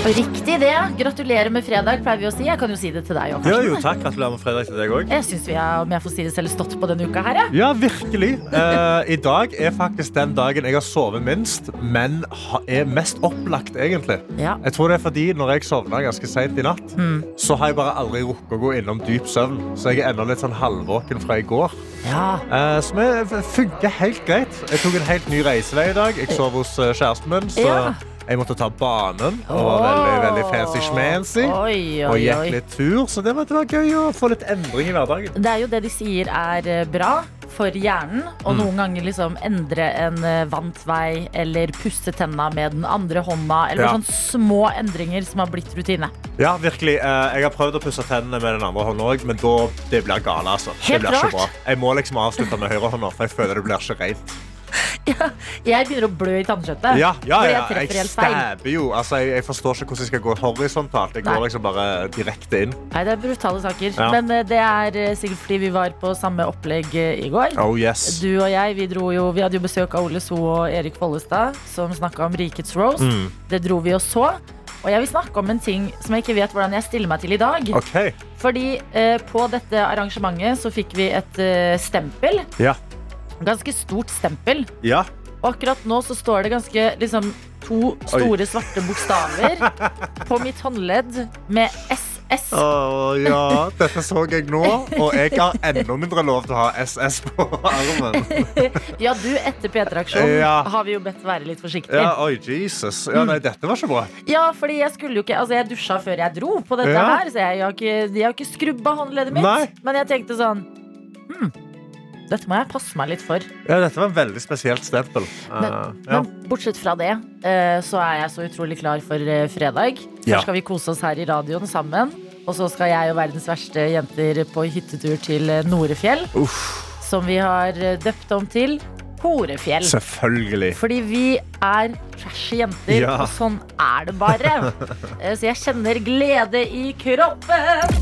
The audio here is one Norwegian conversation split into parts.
Riktig det. Gratulerer med fredag, pleier vi å si. Jeg kan jo si det til deg òg, Ja, jo, takk. Gratulerer med fredag til deg òg. Jeg syns vi har, om jeg får si det selv, stått på denne uka her, jeg. Ja. ja, virkelig. Uh, I dag er faktisk den dagen jeg har sovet minst, men er mest opplagt, egentlig. Ja. Jeg tror det er fordi når jeg sovna ganske seint i natt, mm. så har jeg bare aldri rukket å gå innom dyp søvn. Så jeg er ennå litt sånn halvvåken fra i går. Ja. Eh, uh, som funker helt greit. Jeg tok en helt ny reisevei i dag. Jeg sov hos eh, kjæresten min. så... Ja jeg måtte ta banen. Og var veldig, veldig fancy-schmancy. Og gikk litt tur, så det var, det var gøy å få litt endring i hverdagen. Det er jo det de sier er eh, bra for hjernen. Og noen ganger liksom endre en eh, vant vei eller pusse tenna med den andre hånda. Eller Ja. sånne små endringer som har blitt rutine. Ja, virkelig. Eh, Jeg har prøvd å pusse tennene med den andre hånda òg, men da, det blir gale. Altså. Helt det blir ikke bra. Jeg må liksom avslutte med høyrehånda, for jeg føler det blir ikke rent. Jeg begynner å blø i tannkjøttet. Ja, ja, ja, jeg jeg stabber jo. Altså, jeg, jeg forstår ikke hvordan jeg skal gå horisontalt. Jeg Nei. går liksom bare direkte inn. Nei, det er brutale saker. Ja. Men eh, det er eh, sikkert fordi vi var på samme opplegg eh, i går. Oh yes. Du og jeg vi, dro jo, vi hadde jo besøk av Ole So og Erik Follestad, som snakka om Rikets roast. Mm. Det dro vi og så. Og jeg vil snakke om en ting som jeg ikke vet hvordan jeg stiller meg til i dag. Okay. Fordi på dette arrangementet så fikk vi et stempel. Ja. Ganske stort stempel. Ja. Og akkurat nå så står det ganske liksom to store svarte bokstaver på mitt håndledd med SS. Å, ja. Dette så jeg nå, og jeg har enda mindre lov til å ha SS på armen. Ja, du etter P3-aksjonen Ja. har vi jo bedt være litt forsiktig. Ja, oi, Jesus. Ja, nei, dette var ikke bra. Ja, fordi jeg skulle jo ikke Altså, jeg dusja før jeg dro på dette Ja. her, så jeg har ikke, jeg har ikke skrubba håndleddet mitt. Nei. Men jeg tenkte sånn Hm, dette må jeg passe meg litt for. Ja, dette var en veldig spesielt stempel. Men, uh, ja. men bortsett fra det, eh, så er jeg så utrolig klar for eh, fredag. Først Ja. skal vi kose oss her i radioen sammen. Og så skal jeg og verdens verste jenter på hyttetur til Norefjell. Norefjell. Som vi har døpt om til Horefjell. Selvfølgelig. Fordi vi er trashy jenter, Ja. og sånn er det bare. Eh, Så jeg kjenner glede i kroppen.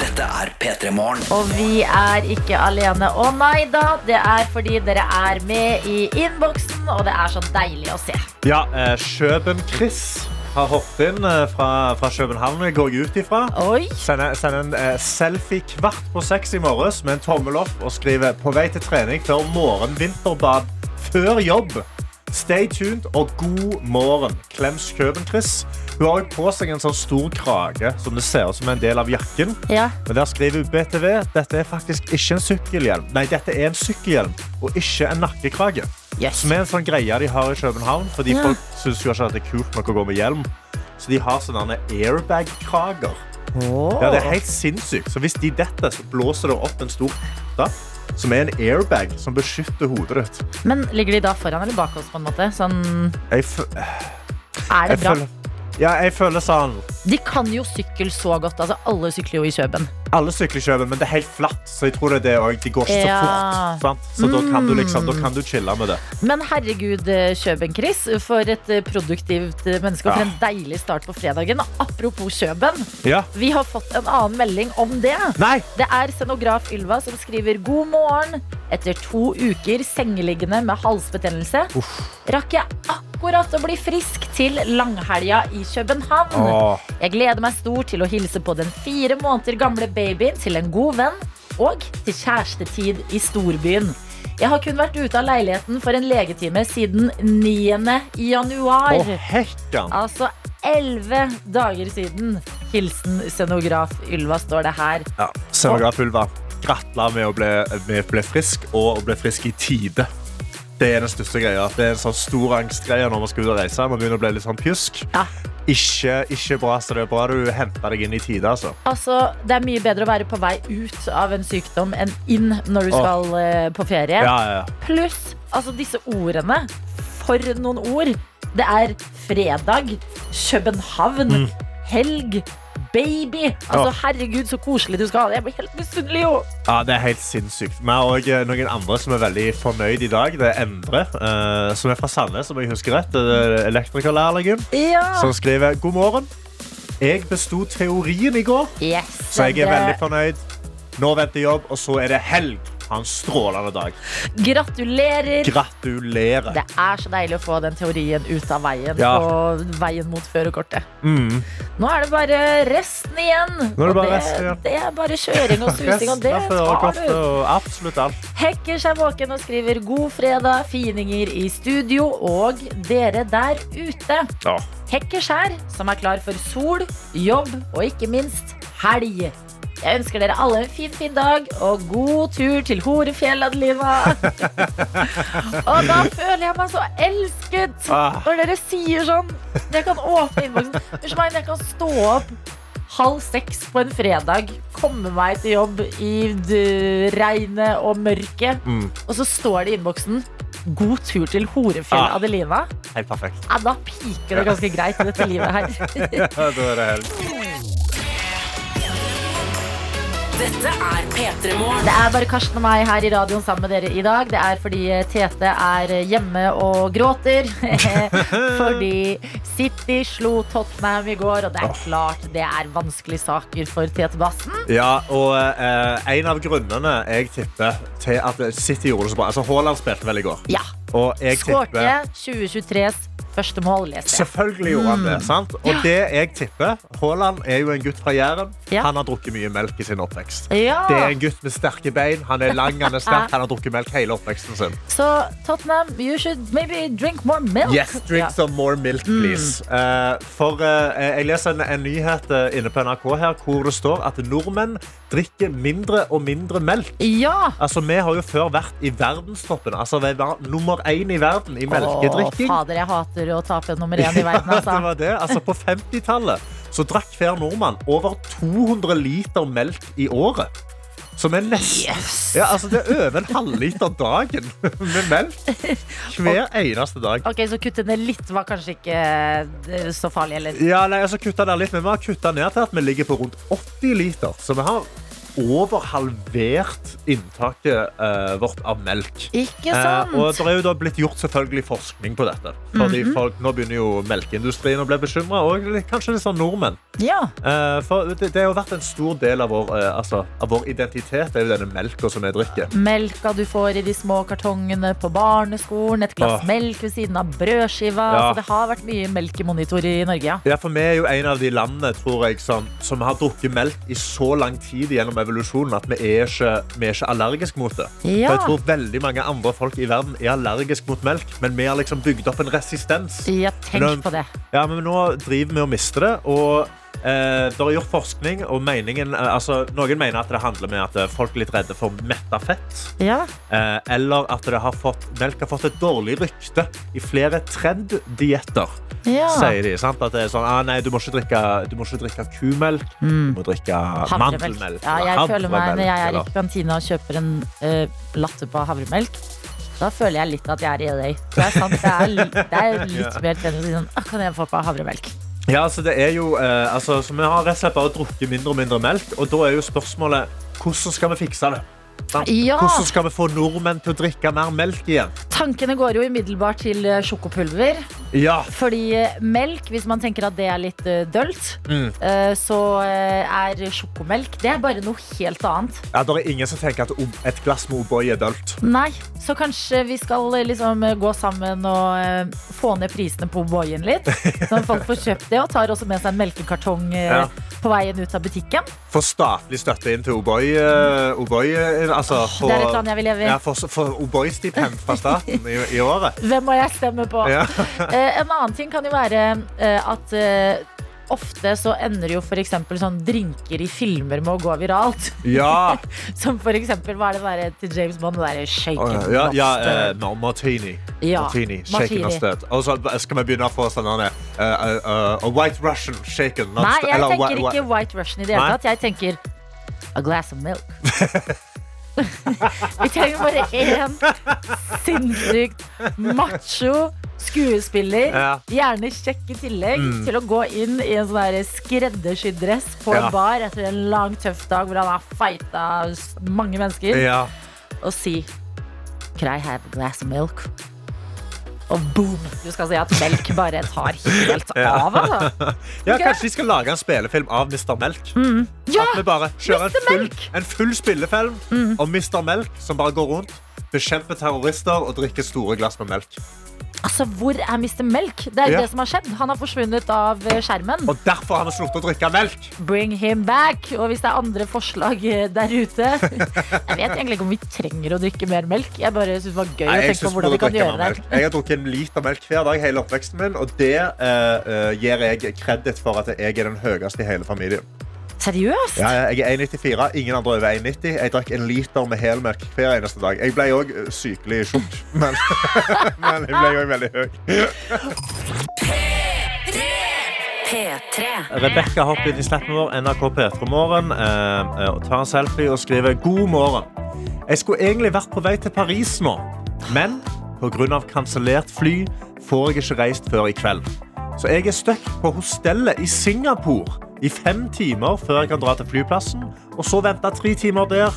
Dette er P3 Morgen. Og vi er ikke alene. Å nei da, det er fordi dere er med i innboksen, og det er så deilig å se. Ja, eh, Kjøben-Chris har hoppet inn eh, fra, fra København, går jeg ut ifra. Sender, sender en eh, selfie kvart på seks i morges med en tommel opp og skriver på vei til trening før morgen-vinterbad før jobb. Stay tuned og god morgen. Klems Kjøben-Chris. Hun har på seg en sånn stor krage som det ser ut som en del av jakken. Ja, Men der skriver hun BTV dette er faktisk ikke en sykkelhjelm. Nei, dette er en sykkelhjelm og ikke en nakkekrage. yes. Som er en sånn greie de har i København, fordi Ja. folk syns jo ikke det er kult nok å gå med hjelm. Så de har sånne airbag-krager. Ja, det er helt sinnssykt. Så hvis de detter, så blåser det opp en stor hette som er en airbag som beskytter hodet ditt. Men ligger de da foran eller bak oss, på en måte? Sånn, er det bra? Ja, jeg føler sånn De kan jo sykkel så godt. Altså, alle sykler jo i Kjøben. Alle sykler i Køben, men det er helt flatt, så jeg tror det er det òg. De går ikke Ja. så fort. Sant? Så da kan du liksom, da Mm. kan du chille med det. Men herregud, eh, Kjøben-Chris, for et eh, produktivt eh, menneske. Og for en deilig start på fredagen. Apropos Kjøben, Ja. vi har fått en annen melding om det. Nei! Det er scenograf Ylva som skriver God morgen. Etter to uker sengeliggende med halsbetennelse rakk jeg akkurat å bli frisk til langhelga i København. Åh. Jeg gleder meg stort til å hilse på den fire måneder gamle babyen til en god venn og til kjærestetid i storbyen. Jeg har kun vært ute av leiligheten for en legetime siden 9. januar. Å, hekkan! Altså elleve dager siden. Hilsen scenograf Ylva, står det her. Ja, Scenograf Ylva, gratulerer med å bli, med å bli frisk, og å bli frisk i tide. Det er den største greia. Det er en sånn stor angstgreie når man skal ut og reise. Man begynner å bli litt sånn pjusk. Ja. Ikke, ikke bra, så det er bra du henter deg inn i tide, altså. Altså, det er mye bedre å være på vei ut av en sykdom enn inn når du skal oh. på ferie. Ja, ja, ja. Pluss altså disse ordene. For noen ord. Det er fredag, København, Mm. helg, baby. Altså, herregud, så koselig du skal ha det. Jeg blir helt misunnelig, jo. Ja, Det er helt sinnssykt. Vi har også noen andre som er veldig fornøyd i dag. Det er Endre, uh, som er fra Sandnes, om jeg husker rett. Det er Elektrikerlærlingen. Ja. Som skriver God morgen. Jeg besto teorien i går, Yes, så jeg er veldig fornøyd. Nå venter jobb, og så er det helg. Ha en strålende dag. Gratulerer. Gratulerer. Det er så deilig å få den teorien ut av veien Ja. på veien mot førerkortet. Mm. Nå er det bare resten igjen. Nå er det Og bare resten igjen. det er bare kjøring og susing, og det tar du. absolutt alt. Hekker seg våken og skriver 'God fredag', fininger i studio og dere der ute. Ja. Hekkers her, som er klar for sol, jobb og ikke minst helg. Jeg ønsker dere alle en fin, fin dag og god tur til Horefjell, Adelina. og da føler jeg meg så elsket Ah. når dere sier sånn. Jeg kan åpne innboksen. Unnskyld jeg kan stå opp halv seks på en fredag, komme meg til jobb i regnet og mørket, Mm. og så står det i innboksen 'God tur til Horefjell, Ah. Adelina'. Helt perfekt. Ja, da piker det ganske greit i dette livet her. Ja, det er det helg. Dette er P3 Morgen. Det er bare Karsten og meg her i radioen sammen med dere i dag. Det er fordi Tete er hjemme og gråter. fordi City slo Tottenham i går, og det er klart det er vanskelige saker for Tete Bassen. Ja, og eh, en av grunnene jeg tipper til at City gjorde det så bra Altså, Haaland spilte vel i går. Ja. Og jeg Skårte tipper 2023s første mål, leser jeg. Selvfølgelig gjorde han det. sant? Og det jeg tipper Haaland er jo en gutt fra Jæren. Ja. Han har drukket mye melk i sin oppvekst. Ja. Det er en gutt med sterke bein. Han er lang, han er sterk. Han har drukket melk hele oppveksten sin. Så Tottenham, you should maybe drink more milk. Yes, drink Ja. some more milk, please. Eh, for uh, Jeg leser en, en nyhet eh, inne på NRK her hvor det står at nordmenn drikker mindre og mindre melk. Ja. Altså, Vi har jo før vært i verdenstoppen. Altså, Vi var nummer én i verden i Å, melkedrikking. fader, jeg hater å tape nummer én i verden, det altså. var det. Altså, på 50-tallet så drakk hver nordmann over 200 liter melk i året. Som er nesten Yes. ja, altså, Det er over en halvliter dagen med melk hver eneste dag. Ok, Så kutte ned litt var kanskje ikke eh, så farlig, eller? Ja, nei, altså kutta ned litt, men Vi har kutta ned til at vi ligger på rundt 80 liter. Så vi har over halvert inntaket eh, vårt av melk. Ikke Eh, sant? og det er jo da blitt gjort selvfølgelig forskning på dette. Fordi Mhm. folk, Nå begynner jo melkeindustrien å bli bekymra, og kanskje litt sånn nordmenn. ja. Eh, for det, det har jo vært en stor del av vår, eh, altså, av vår identitet, det er jo denne melka som vi drikker. Melka du får i de små kartongene på barneskolen, et glass Åh. melk ved siden av brødskiva. Ja. Så det har vært mye melkemonitor i i Norge, ja. Ja, for Vi er jo en av de landene tror jeg, som, som har drukket melk i så lang tid gjennom evolusjonen at vi er ikke, vi er ikke allergiske mot det. Ja. For jeg tror veldig mange andre folk i verden er allergiske mot melk, men vi har liksom bygd opp en resistens. Ja, tenk Men- på det. Ja, men Nå driver vi og mister det. og eh, Det er gjort forskning, og meningen, eh, altså, noen mener at det handler med at eh, folk er litt redde for metta fett. Ja. Eh, eller at det har fått, melk har fått et dårlig rykte i flere trenddietter. Ja. Sier de, sant? At det er sånn, ah, nei, du må ikke drikke, du må ikke drikke kumelk, du må drikke mandelmelk. Ja, jeg føler meg, når jeg er i kantina og kjøper en uh, latte på havremelk, da føler jeg litt at jeg er i LA. Det er sant, det er, li- det er litt mer trendy å si sånn «Ah, Kan jeg få på havremelk? Ja, altså, det er jo, eh, altså, så Vi har rett og slett bare drukket mindre og mindre melk, og da er jo spørsmålet hvordan skal vi fikse det? Ja. Hvordan skal vi få nordmenn til å drikke mer melk igjen? Tankene går jo umiddelbart til eh, sjokopulver. Ja, Fordi eh, melk, hvis man tenker at det er litt eh, dølt, Mm. så er sjokomelk det er bare noe helt annet. ja Det er ingen som tenker at et glass med O'boy er dølt. Nei, så kanskje vi skal liksom gå sammen og få ned prisene på O'boyen litt. Sånn at folk får kjøpt det og tar også med seg en melkekartong Ja. på veien ut av butikken. Får statlig støtte inn til O'boy. eh, Eh, altså, Det er et land jeg vil leve i. ja, for, for O'boy-stipend fra staten i, i året. Hvem må jeg stemme på? Ja. Eh, en annen ting kan jo være eh, at eh, ofte så ender jo f.eks. sånn drinker i filmer med å gå viralt. Ja, Som eksempel, hva er det der til James Bond? Det derre shaken ja, ja ja uh, no, Martini. Ja, Martini, shaken og støt. Og så skal vi begynne å få sånn uh, uh, A white Russian shaken. Nei, jeg eller tenker ikke White Russian i det hele tatt. Jeg tenker a glass of milk. Vi trenger bare én sinnssykt macho skuespiller, Ja. gjerne kjekk i tillegg, Mm. til å gå inn i en sånn skreddersydd dress på Ja. en bar etter en lang, tøff dag hvor han har fighta mange mennesker, Ja. og si Could I have a glass of milk? Og boom! Du skal si at melk bare tar helt Ja. av. Altså. ja, okay. kanskje de skal lage en spillefilm av Mr. Melk. Ja! At vi bare kjører en full, en full spillefilm om Mr. Melk som bare går rundt, bekjemper terrorister og drikker store glass med melk. Altså, hvor er Mr. Melk? Det er jo Ja. det som har skjedd. Han har forsvunnet av eh, skjermen. Og derfor har han sluttet å drikke melk. Bring him back. Og hvis det er andre forslag eh, der ute Jeg vet egentlig ikke om vi trenger å drikke mer melk. Jeg bare synes det var gøy Nei, å tenke på hvordan vi kan gjøre det. Jeg har drukket en liter melk hver dag hele oppveksten min, og det uh, uh, gir jeg kreditt for at jeg er den høyeste i hele familien. Seriøst? Ja, jeg er 1,94. Ingen andre over 1,90. Jeg drakk en liter med helmelk hver eneste dag. Jeg ble òg sykelig tjukk, men, men jeg ble òg veldig høy. P3. Rebekka hopper inn i snappen vår, NRK P3 Morgen, eh, eh, og tar en selfie og skriver God morgen. Jeg skulle egentlig vært på vei til Paris nå, men pga. kansellert fly får jeg ikke reist før i kveld. Så jeg er stuck på hostellet i Singapore i fem timer før jeg kan dra til flyplassen, og så vente tre timer der,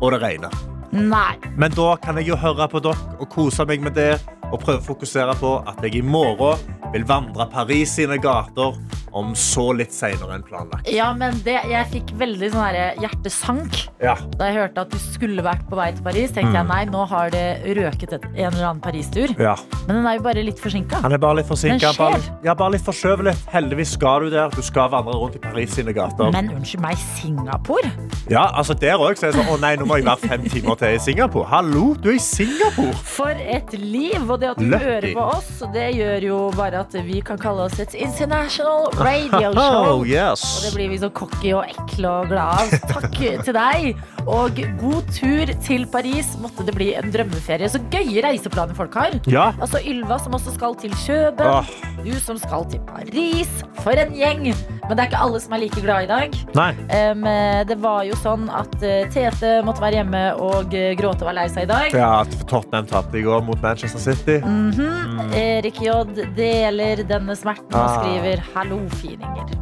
og det regner. Nei. Men da kan jeg jo høre på dere og kose meg med det, og prøve å fokusere på at jeg i morgen vil vandre Paris sine gater om så litt senere enn planlagt. Ja, men det, jeg fikk veldig sånn hjertesank Ja. da jeg hørte at du skulle vært på vei til Paris. Tenkte Mm. jeg nei, nå har det røket et, en eller annen Paris-tur. ja. Men den er jo bare litt forsinka. Han er bare litt. Den skjer. Bare, ja, bare litt forskjøvelig. Heldigvis skal du der. Du skal vandre rundt i Paris sine gater. Men unnskyld meg, Singapore? Ja, altså Der òg er det sånn Å nei, nå må jeg være fem timer til i Singapore. Hallo, du er i Singapore! For et liv! Og det at du Lucky. hører på oss, det gjør jo bare at vi kan kalle oss et international radio show. Oh, Og det blir vi så cocky og ekle og glad av. Takk til deg. Og god tur til Paris. Måtte det bli en drømmeferie. Så gøye reiseplaner folk har. Ja. Altså Ylva som også skal til Kjøben. Ah. Du som skal til Paris. For en gjeng! Men det er ikke alle som er like glad i dag. Nei. Um, det var jo sånn at eh, Tete måtte være hjemme og eh, gråte og var lei seg i dag. Ja, Tottenham tapte i går mot Manchester City. Mhm. Erik J deler denne smerten og Ah. skriver 'hallo, fininger'.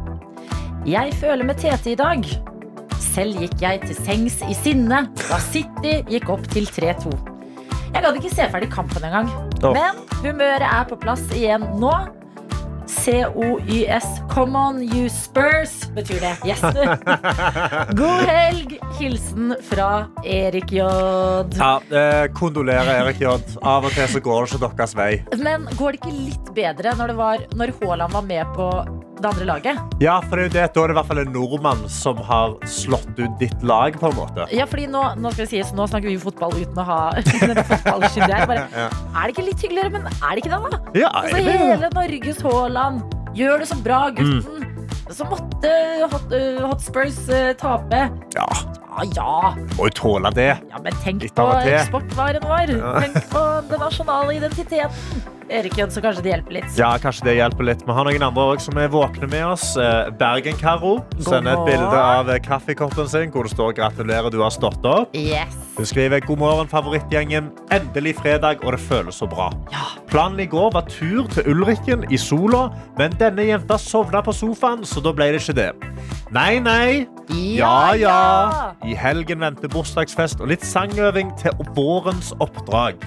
Jeg føler med Tete i dag. Selv gikk jeg til sengs i sinne da City gikk opp til 3-2. Jeg gadd ikke se ferdig kampen engang. Oh. Men humøret er på plass igjen nå. COYS. Come on, you Spurs, betyr det. Yes. God helg. Hilsen fra Erik J. Ja, eh, Kondolerer, Erik J. Av og til så går det ikke deres vei. Men går det ikke litt bedre når, det var, når Haaland var med på det andre laget? Ja, for det er jo det. Da er det i hvert fall en nordmann som har slått ut ditt lag, på en måte. Ja, fordi nå, nå skal vi si, så nå snakker vi fotball uten å ha en fotballskinn der. Bare, Ja. Er det ikke litt hyggeligere? Men er det ikke det, da? Ja, Altså, det, vet. hele Norges Haaland gjør det så bra, gutten. Så måtte Hot, uh, Hot Spurs uh, tape. ja, Ja, ja. må jo tåle det. ja, men tenk på eksportvaren vår. Tenk på den nasjonale identiteten. Erik Jønn, så kanskje det hjelper litt. Ja, kanskje det hjelper litt. Vi har noen andre også som er våkne med oss. Eh, Bergen-Karo sender et bilde av eh, kaffekoppen sin hvor det står 'gratulerer, du har stått opp'. Yes. Hun skriver 'God morgen, favorittgjengen'. Endelig fredag, og det føles så bra. Ja. Planen i går var tur til Ulrikken i sola, men denne jenta sovna på sofaen, så da ble det ikke det. Nei, nei. Ja, ja. I helgen venter bursdagsfest og litt sangøving til vårens oppdrag.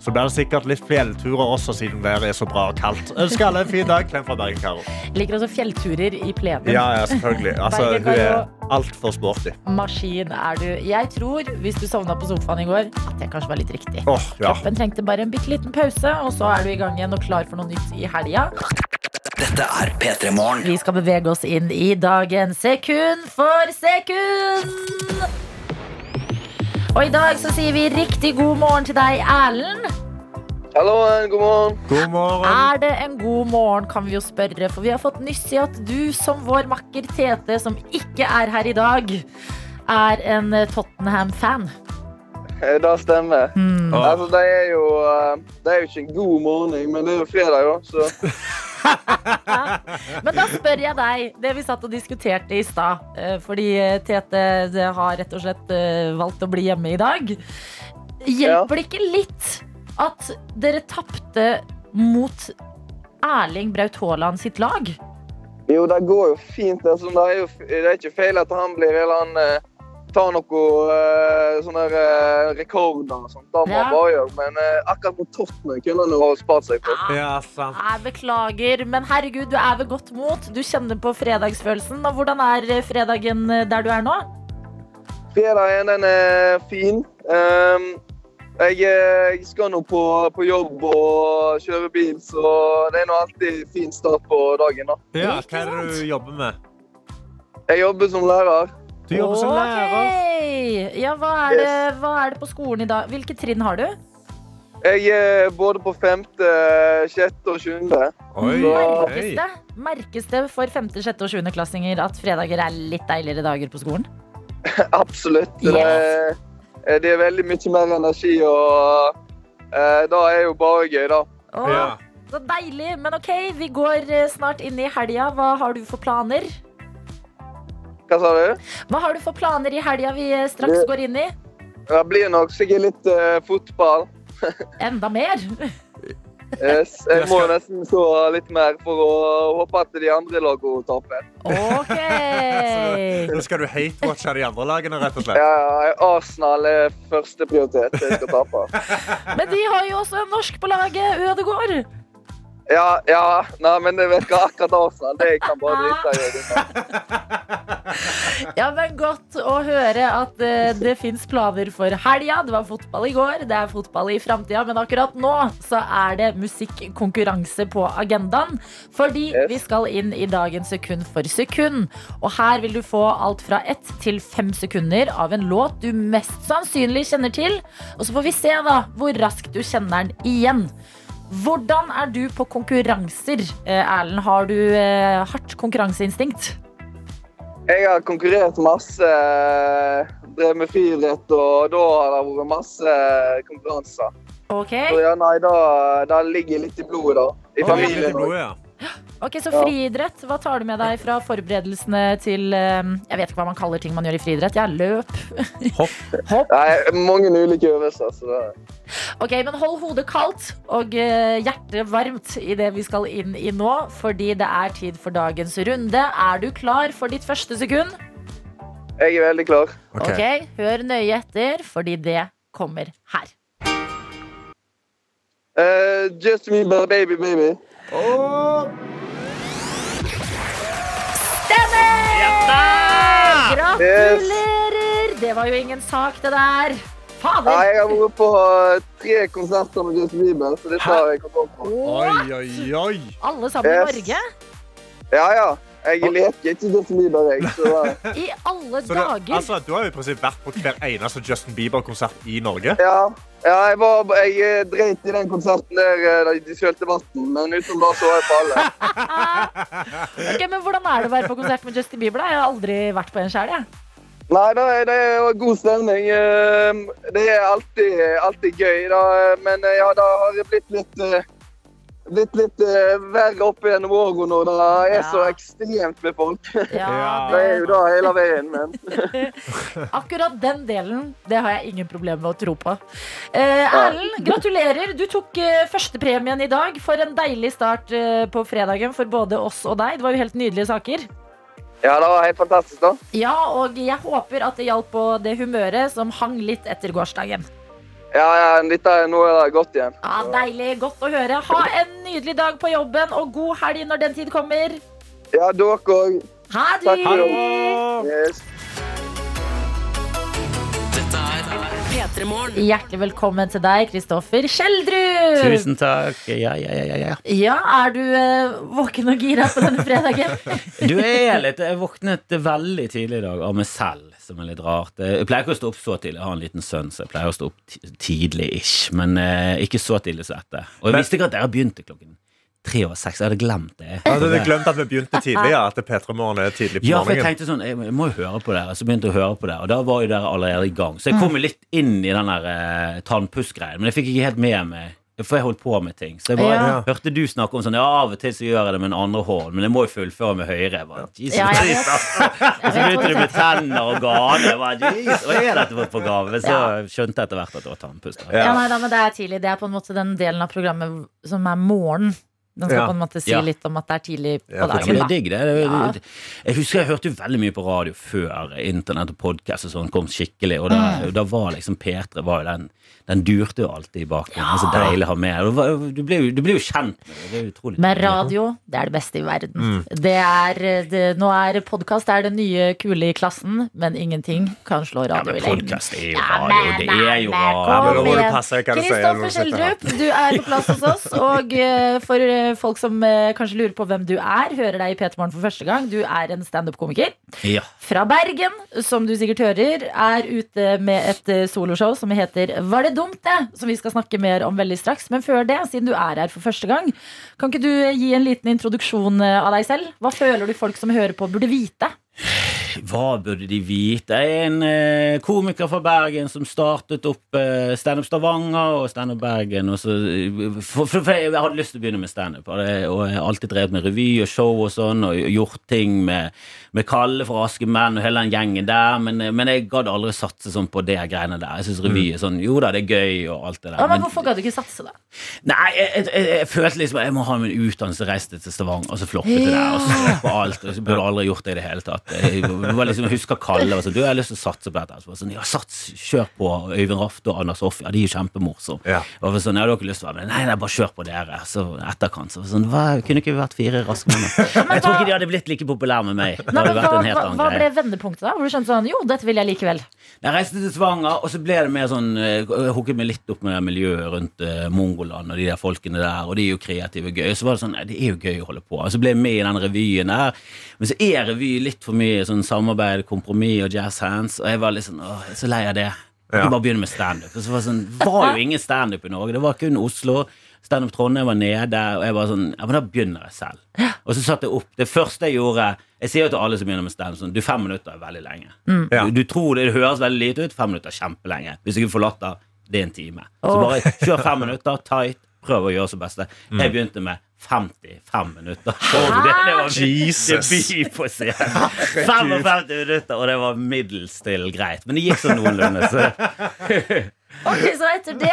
Så blir det sikkert litt fjellturer også, siden været er så bra og kaldt. Ønsker alle en fin dag. Klem fra Bergen-Karo. Liker også fjellturer i plenen. Ja, ja, selvfølgelig. Altså, hun er altfor sporty. Maskin er du. Jeg tror, hvis du sovna på sofaen i går, at det kanskje var litt riktig. Oh, ja. Kroppen trengte bare en bitte liten pause, og så er du i gang igjen og klar for noe nytt i helga. Dette er P3 Morgen. Vi skal bevege oss inn i dagen sekund for sekund. Og i dag så sier vi riktig god morgen til deg, Erlend. Hallo, god morgen. God morgen. Er det en god morgen, kan vi jo spørre, for vi har fått nyss i at du som vår makker Tete, som ikke er her i dag, er en eh, Tottenham-fan. Eh, Det stemmer. Mm. Altså, det er jo eh, Det er jo ikke en god morgen, men det er jo fredag, da. Så Men da spør jeg deg, det vi satt og diskuterte i stad, eh, fordi eh, Tete har rett og slett eh, valgt å bli hjemme i dag. Hjelper det ikke litt at dere tapte mot Erling Braut Haaland sitt lag? Jo, det går jo fint. Altså, det, er jo, det er ikke feil at han blir eller han eh, tar noen uh, sånne uh, rekorder og sånt. Det må Ja. bare gjøre. Men uh, akkurat på Tottenham kunne han ha spart seg for. Ja, sant. Jeg beklager, men herregud, du er ved godt mot. Du kjenner på fredagsfølelsen. Og hvordan er eh, fredagen eh, der du er nå? Fredagen den er fin. Um, jeg, eh, jeg skal nå på, på jobb og kjøre bil, så det er nå alltid fin start på dagen. da. Ja, hva er det du jobber med? Jeg jobber som lærer. Du jobber som lærer. Ja, hva er, det, hva er det på skolen i dag? Hvilke trinn har du? Jeg er både på femte, sjette og sjuende. Merkes det? Merkes det for 5., 6. og 7. klassinger at fredager er litt deiligere dager på skolen? Absolutt. Yes. Det, det er veldig mye mer energi, og eh, da er jo bare gøy, da. Åh, Ja. Så deilig. Men ok, vi går eh, snart inn i helga. Hva har du for planer? Hva sa du? Hva har du for planer i helga vi eh, straks Det- går inn i? Det blir nok sikkert litt uh, fotball. Enda mer? Yes, jeg må nesten så litt mer for å håpe at de andre lagene taper. Ok. Nå skal du hate-watche de andre lagene, rett og slett. Ja, Arsenal er første prioritet. Jeg skal tape. Men de har jo også en norsk på laget, Ødegård. Ja, ja. Nei, men det virker akkurat også. Det kan bare drite i. Ja, men Godt å høre at eh, det fins planer for helga. Det var fotball i går, det er fotball i framtida, men akkurat nå så er det musikkonkurranse på agendaen. Fordi Yes. vi skal inn i dagens sekund for sekund. Og her vil du få alt fra ett til fem sekunder av en låt du mest sannsynlig kjenner til. Og så får vi se da hvor raskt du kjenner den igjen. Hvordan er du på konkurranser, eh, Erlend? Har du eh, hardt konkurranseinstinkt? Jeg har konkurrert masse, drevet med friidrett, og da har det vært masse konkurranser. Ok, Så ja, nei, da, da ligger litt i blodet, da. I Litt i familien. blodet, ja. Ok, Så friidrett, hva tar du med deg fra forberedelsene til eh, Jeg vet ikke hva man kaller ting man gjør i friidrett. Ja, løp. Hopp. Hopp. Nei, mange ulike øvelser. Så det. Ok, Men hold hodet kaldt og eh, hjertet varmt i det vi skal inn i nå, fordi det er tid for dagens runde. Er du klar for ditt første sekund? Jeg er veldig klar. Ok. okay Hør nøye etter, fordi det kommer her. Uh, just me, baby, baby, baby. Stemmer! Gratulerer! Det var jo ingen sak, det der. Ja, jeg har vært på tre konserter med Justin Bieber, så det tar jeg kontroll på. Oi, oi, oi. Alle sammen i Norge? Ja, ja. Jeg leker ikke Justin Bieber, jeg. Så da. I alle Så du, dager. altså, du har jo i prinsipp vært på hver eneste Justin Bieber-konsert i Norge. ja. Ja jeg, var, jeg eh, dreit i den konserten der eh, da de sølte vann, men utenom det så var jeg på alle. Ok, men Hvordan er det å være på konsert med Justin Bieber? da? Jeg har aldri vært på en sjøl. Nei, det er, det er god stemning. Eh, Det er alltid, alltid gøy, da. Men ja, det har blitt litt Blitt litt uh, verre opp gjennom åra når det er Ja. så ekstremt med folk. Ja, Det er jo det, da hele veien, men akkurat den delen det har jeg ingen problemer med å tro på. Eh, Erlend, gratulerer. Du tok uh, førstepremien i dag. For en deilig start uh, på fredagen for både oss og deg. Det var jo helt nydelige saker. ja, det var helt fantastisk, da. Ja, og jeg håper at det hjalp på det humøret som hang litt etter gårsdagen. Ja, ja, dette nå er det godt igjen. Ja, Deilig. Godt å høre. Ha en nydelig dag på jobben, og god helg når den tid kommer. Ja, dere òg. Ha Takk for det! Yes. Dette er P3 Morgen. Hjertelig velkommen til deg, Kristoffer Kjeldrud. Tusen takk. Ja, ja, ja, ja, ja. Er du eh, våken og gira på denne fredagen? Du er litt Jeg våknet veldig tidlig i dag av meg selv, som er litt rart. Jeg pleier ikke å stå opp så tidlig. Jeg har en liten sønn, så jeg pleier å stå opp tidlig-ish. Men eh, ikke så tidlig som dette. Og jeg visste ikke at dere begynte klokken tre og seks. Jeg hadde glemt det. Ja, du hadde glemt at vi begynte tidlig, ja. At P3 Morgen er tidlig på Ja, for jeg morgenen. tenkte sånn, jeg må jo høre på dere Så begynte jeg å høre på dere Og da var jo dere allerede i gang Så jeg kom jo litt inn i den der eh, tannpussgreien Men jeg fikk ikke helt med meg For jeg holdt på med ting. Så jeg bare Ja. hørte du snakke om sånn Ja, av og til så gjør jeg det med den andre hånden, men jeg må jo fullføre med høyre. Jeg bare, Jesus Ja, jeg Christ, vet. altså. Og så begynte du med tenner og gane. Jeg bare, Jesus, Hva er dette for program? Men så skjønte jeg etter hvert at det var tannpust. da. Ja, nei, da, men det er tidlig. Det er på en måte den delen av programmet som er morgen. Den skal Ja. på en måte si Ja. litt om at det er tidlig på Ja, Ja, dagen. det er Da. digg, det. det, Ja. Jeg husker jeg hørte jo veldig mye på radio før internett og podkast og sånn kom skikkelig, og da, Mm. da var liksom P3 var jo den Den durte jo alltid i bakgrunnen. Så deilig å ha med. Du blir jo, du blir jo kjent med det. Men radio, det er det beste i verden. Det er, det, nå er podkast det nye kule i klassen, men ingenting kan slå radio i lengden. podkast er jo Ja, radio. men, Det er jo radio. Ja, Kristoffer. Schjelderup, du er på plass hos oss. Og eh, for eh, folk som eh, kanskje lurer på hvem du er, hører deg i P3 Morgen for første gang. Du er en standup-komiker Ja. fra Bergen, som du sikkert hører. Er ute med et eh, soloshow som heter Var det dumt, det? Som vi skal snakke mer om veldig straks. Men før det, siden du er her for første gang, kan ikke du eh, gi en liten introduksjon eh, av deg selv? Hva føler du folk som hører på, burde vite? Hva burde de vite? Jeg er en eh, komiker fra Bergen som startet opp eh, Standup Stavanger og Standup Bergen. Og så, for, for, for jeg hadde lyst til å begynne med standup, og og jeg har alltid drevet med revy og show og sånn, og gjort ting med, med Kalle fra Aske Menn og hele den gjengen der, men, eh, men jeg gadd aldri satse sånn på det greiene der. Jeg syns revy er sånn Jo da, det er gøy og alt det der. Ja, men men- hvorfor gadd du ikke satse, da? Nei, jeg, jeg, jeg, jeg følte liksom at jeg må ha min utdannelse, reiste til Stavanger, og så floppet det der. Og så på alt, og så burde aldri gjort det i det hele tatt. Jeg, var liksom, jeg husker Kalle var sånn Du, jeg har lyst til å satse på dette. Så var jeg sånn, ja, sats, kjør på Øyvind Rafte og Anders Hoff. Ja, de er jo kjempemorsomme. Ja. Og jeg var sånn, ja, du har ikke lyst til å være med? Nei, nei, bare kjør på dere. Så etterkant så var sånn, hva, kunne ikke vi vært fire raske menn? Jeg tror ikke de hadde blitt like populære med meg. Nei, men vært hva, en helt hva, annen hva ble vendepunktet, da? Hvor du skjønte sånn Jo, dette vil jeg likevel. Jeg reiste til Svanger, og så ble det mer sånn eh, Jeg hooket meg litt opp med det miljøet rundt uh, Mongoland og de der folkene der, og de er jo kreative og gøy. Så var det sånn, nei, det er jo gøy å holde på. Og så ble jeg med i den revyen der. Men så er revy litt for mye sånn samarbeid, kompromiss og jazz hands, og jeg var litt sånn åh, jeg er så lei av det. Jeg Ja. bare begynne med standup. Det var sånn, var jo ingen standup i Norge. Det var kun Oslo. Standup Trondheim var nede, og jeg var sånn Ja, men da begynner jeg selv. Og så satte jeg opp Det første jeg gjorde Jeg sier jo til alle som begynner med standup sånn Du, fem minutter er veldig lenge. Ja. Du, du tror det, det høres veldig lite ut, fem minutter er kjempelenge. Hvis du ikke får latter, det er en time. Så bare kjør fem minutter, tight, prøv å gjøre så beste. Jeg begynte med 55 minutter. Det, det var Jesus. debut på scenen. 55 minutter, og det var middels til greit. Men det gikk sånn noenlunde. Så. Ok, så etter det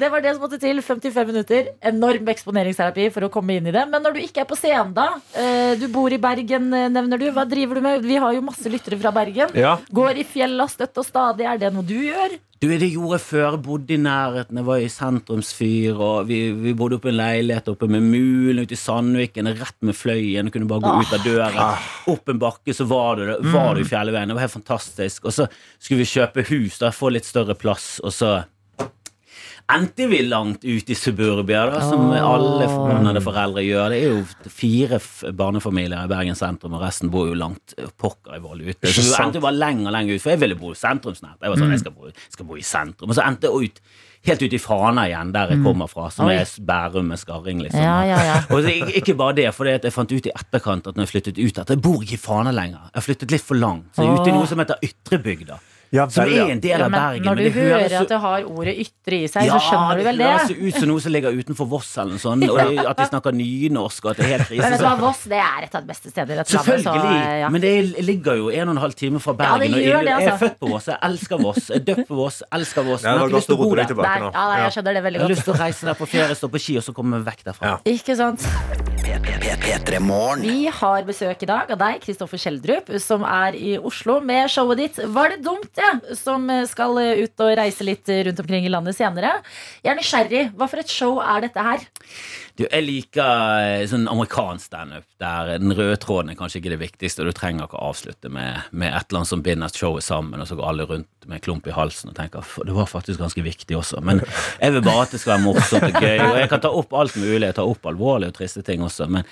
Det var det som måtte til. 55 minutter. Enorm eksponeringsterapi for å komme inn i det. Men når du ikke er på scenen, da. eh, Du bor i Bergen, eh, nevner du. Hva driver du med? Vi har jo masse lyttere fra Bergen. Ja. Går i fjella støtt og stadig. Er det noe du gjør? Du, det gjorde jeg før. Jeg bodde i nærheten. Jeg var i sentrumsfyr. Og vi, vi bodde oppe i en leilighet oppe med Mulen ute i Sandviken. Rett med Fløyen. Du kunne bare gå ut av døra. Opp en bakke, så var du, var du i Fjellveien. Det var helt fantastisk. Og så skulle vi kjøpe hus, da, få litt større plass. Og så endte vi langt ut i suburbia, da, som alle forbannede foreldre gjør. Det er jo fire barnefamilier i Bergen sentrum, og resten bor jo langt eh, pokker i vold ute. Så vi endte jo bare lenger og lenger ut, for jeg ville bo sentrumsnært. Jeg var sånn, jeg skal bo, skal bo i sentrum. Og så endte jeg ut helt ut i Fana igjen, der jeg kommer fra, som Oi. er Bærum med skarring, liksom. Ja, ja, ja. Og så, ikke bare det, for jeg fant ut i etterkant at når jeg flyttet ut at jeg bor ikke i Fana lenger. Jeg har flyttet litt for langt. Så jeg er ute i noe som heter Ytrebygda. Ja, Som vel, ja. er en del Ja, av men Bergen. når men du det høres hører så- at det har ordet ytre i seg, så skjønner du vel det Ja, det? høres ut som noe som ligger utenfor Voss eller noe sånt, og at de snakker nynorsk, og at det er helt krise. Men Så- Voss det er et av de beste steder i dette landet. Selvfølgelig, Så, ja. men det ligger jo en og en halv time fra Ja, Bergen. og jeg, jeg er altså. født på Voss, jeg elsker Voss. Jeg er døpt på Voss, elsker Voss. Ja, Men jeg har ikke lyst til å bo der. Nei, jeg skjønner det veldig Jeg har lyst til å reise der på ferie, stå på ski, og så komme meg vekk derfra. Ja. Ikke sant? P3 Morgen. Vi har besøk i dag av deg, Kristoffer Schjelderup, som er i Oslo med showet ditt Var det dumt, det? Som skal ut og reise litt rundt omkring i landet senere. Jeg er nysgjerrig. Hva for et show er dette her? Du, jeg liker eh, sånn amerikansk standup, der den røde tråden er kanskje ikke det viktigste, og du trenger ikke å avslutte med, med et eller annet som binder showet sammen, og så går alle rundt med en klump i halsen og tenker at det var faktisk ganske viktig også. Men jeg vil bare at det skal være morsomt og gøy, og jeg kan ta opp alt mulig. Jeg tar opp alvorlige og triste ting også, men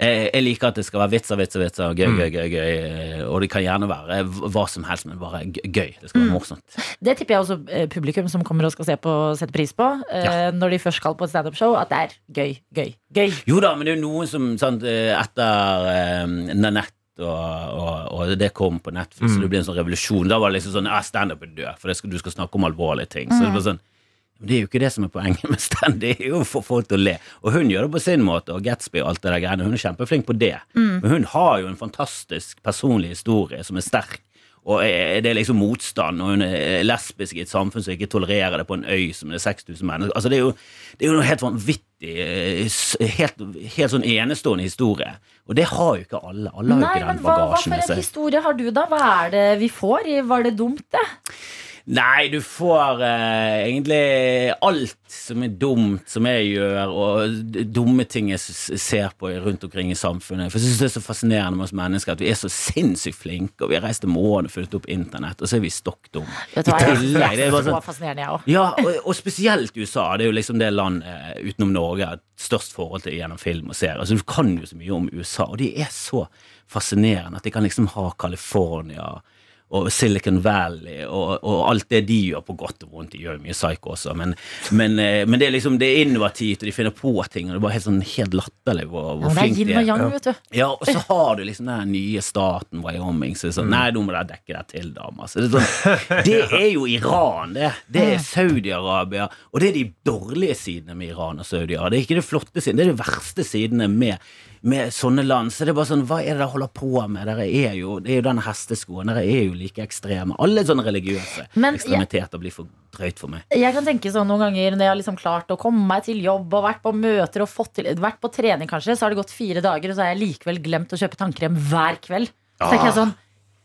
jeg, jeg liker at det skal være vitser, vitser, vitser, gøy, gøy, gøy, gøy, og det kan gjerne være hva som helst, men bare gøy. Det skal være morsomt. Det tipper jeg også eh, publikum som kommer og skal se på, sette pris på, ja. når de først skal på et standup-show, at det er gøy, gøy, gøy. Jo da, men det er jo noen som sant, eh, etter eh, Nanette og, og, og det kom på Netflix, Mm. så det ble en sånn revolusjon. Da var det liksom sånn ah, Standup er død, for det skal, du skal snakke om alvorlige ting. Så det var sånn Men det er jo ikke det som er poenget med stand, det er jo å få folk til å le. Og hun gjør det på sin måte, og Gatsby og alt det der greiene, hun er kjempeflink på det. Men hun har jo en fantastisk personlig historie som er sterk. Og det er liksom motstand, og hun er lesbisk i et samfunn som ikke tolererer det på en øy som det er 6000 mennesker. Altså det er jo, det er jo noe helt vanvittig, eh, helt, helt sånn enestående historie. Og det har jo ikke alle. Alle har jo ikke den den hva, hva for en historie har du, da? Hva er det vi får? Var det dumt, det? Nei, du får eh, egentlig alt som er dumt, som jeg gjør, og dumme ting jeg ser på rundt omkring i samfunnet. For jeg synes det er så fascinerende med oss mennesker at vi er så sinnssykt flinke, og vi har reist til månen og fulgt opp internett, og så er vi stokk dumme. I tillegg, det er bare sånn fascinerende, jeg òg. ja, og, og spesielt USA. Det er jo liksom det landet eh, utenom Norge jeg har størst forhold til gjennom film og serier. Altså, du kan jo så mye om USA, og de er så fascinerende at de kan liksom ha California og Silicon Valley og, og alt det de gjør på godt og vondt. De gjør mye psycho også, men, men, eh, men det er liksom det er innovativt, og de finner på ting, og det er bare helt sånn helt latterlig hvor, hvor ja, det er flink de er. yang, vet du. Ja, og så har du liksom den nye staten Wyoming som er sånn Nei, nå må dere dekke deg til, damer. Så det, er sånn, det er jo Iran, det. Det er Saudi-Arabia. Og det er de dårlige sidene med Iran og Saudi-Arabia. Det er ikke det flotte sidene, det er de verste sidene med, med sånne land. Så det er bare sånn, hva er det dere holder på med? Dere er jo, det er jo den hesteskoen. Dere er jo like ekstreme. Alle sånne religiøse Men ekstremiteter blir for drøyt for meg. Jeg kan tenke sånn noen ganger når jeg har liksom klart å komme meg til jobb og vært på møter og fått til, vært på trening kanskje, så har det gått fire dager, og så har jeg likevel glemt å kjøpe tannkrem hver kveld. Så tenker jeg sånn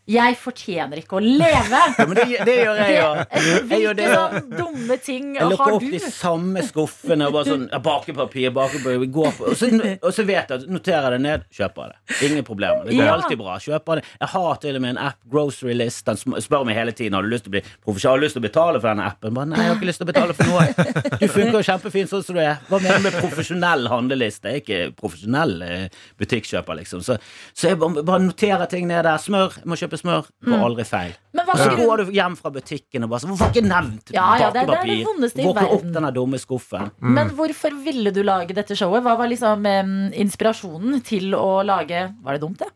Jeg fortjener ikke å leve! Ja, men det, det gjør jeg. Jeg Hvilke sånn dumme ting Jeg lukker opp de samme skuffene og bare sånn Bakepapir, bakepapir går på, og, så, og så vet jeg at noterer det ned, kjøper jeg det. Ingen problemer. Det går Ja. alltid bra. Kjøper det. Jeg har til og med en app, Grocery List. Den spør meg hele tiden har du lyst til å bli profesjonell, har du lyst til å betale for denne appen. Bare, nei, jeg har ikke lyst til å betale for noe. Du funker kjempefint sånn som du er. Hva mener du med profesjonell handleliste? Jeg er ikke profesjonell eh, butikkjøper, liksom. Så, så jeg bare, bare noterer ting ned der. Smør. Jeg må kjøpe smør. Går aldri feil. Men hva Så går du hjem fra butikken og bare sånn Hvorfor ikke nevnt Ja, ja, det- det er det bakepapir? vondeste i Våkne opp verden. denne dumme skuffen. Men hvorfor ville du lage dette showet? Hva var liksom em, inspirasjonen til å lage Var det dumt, det?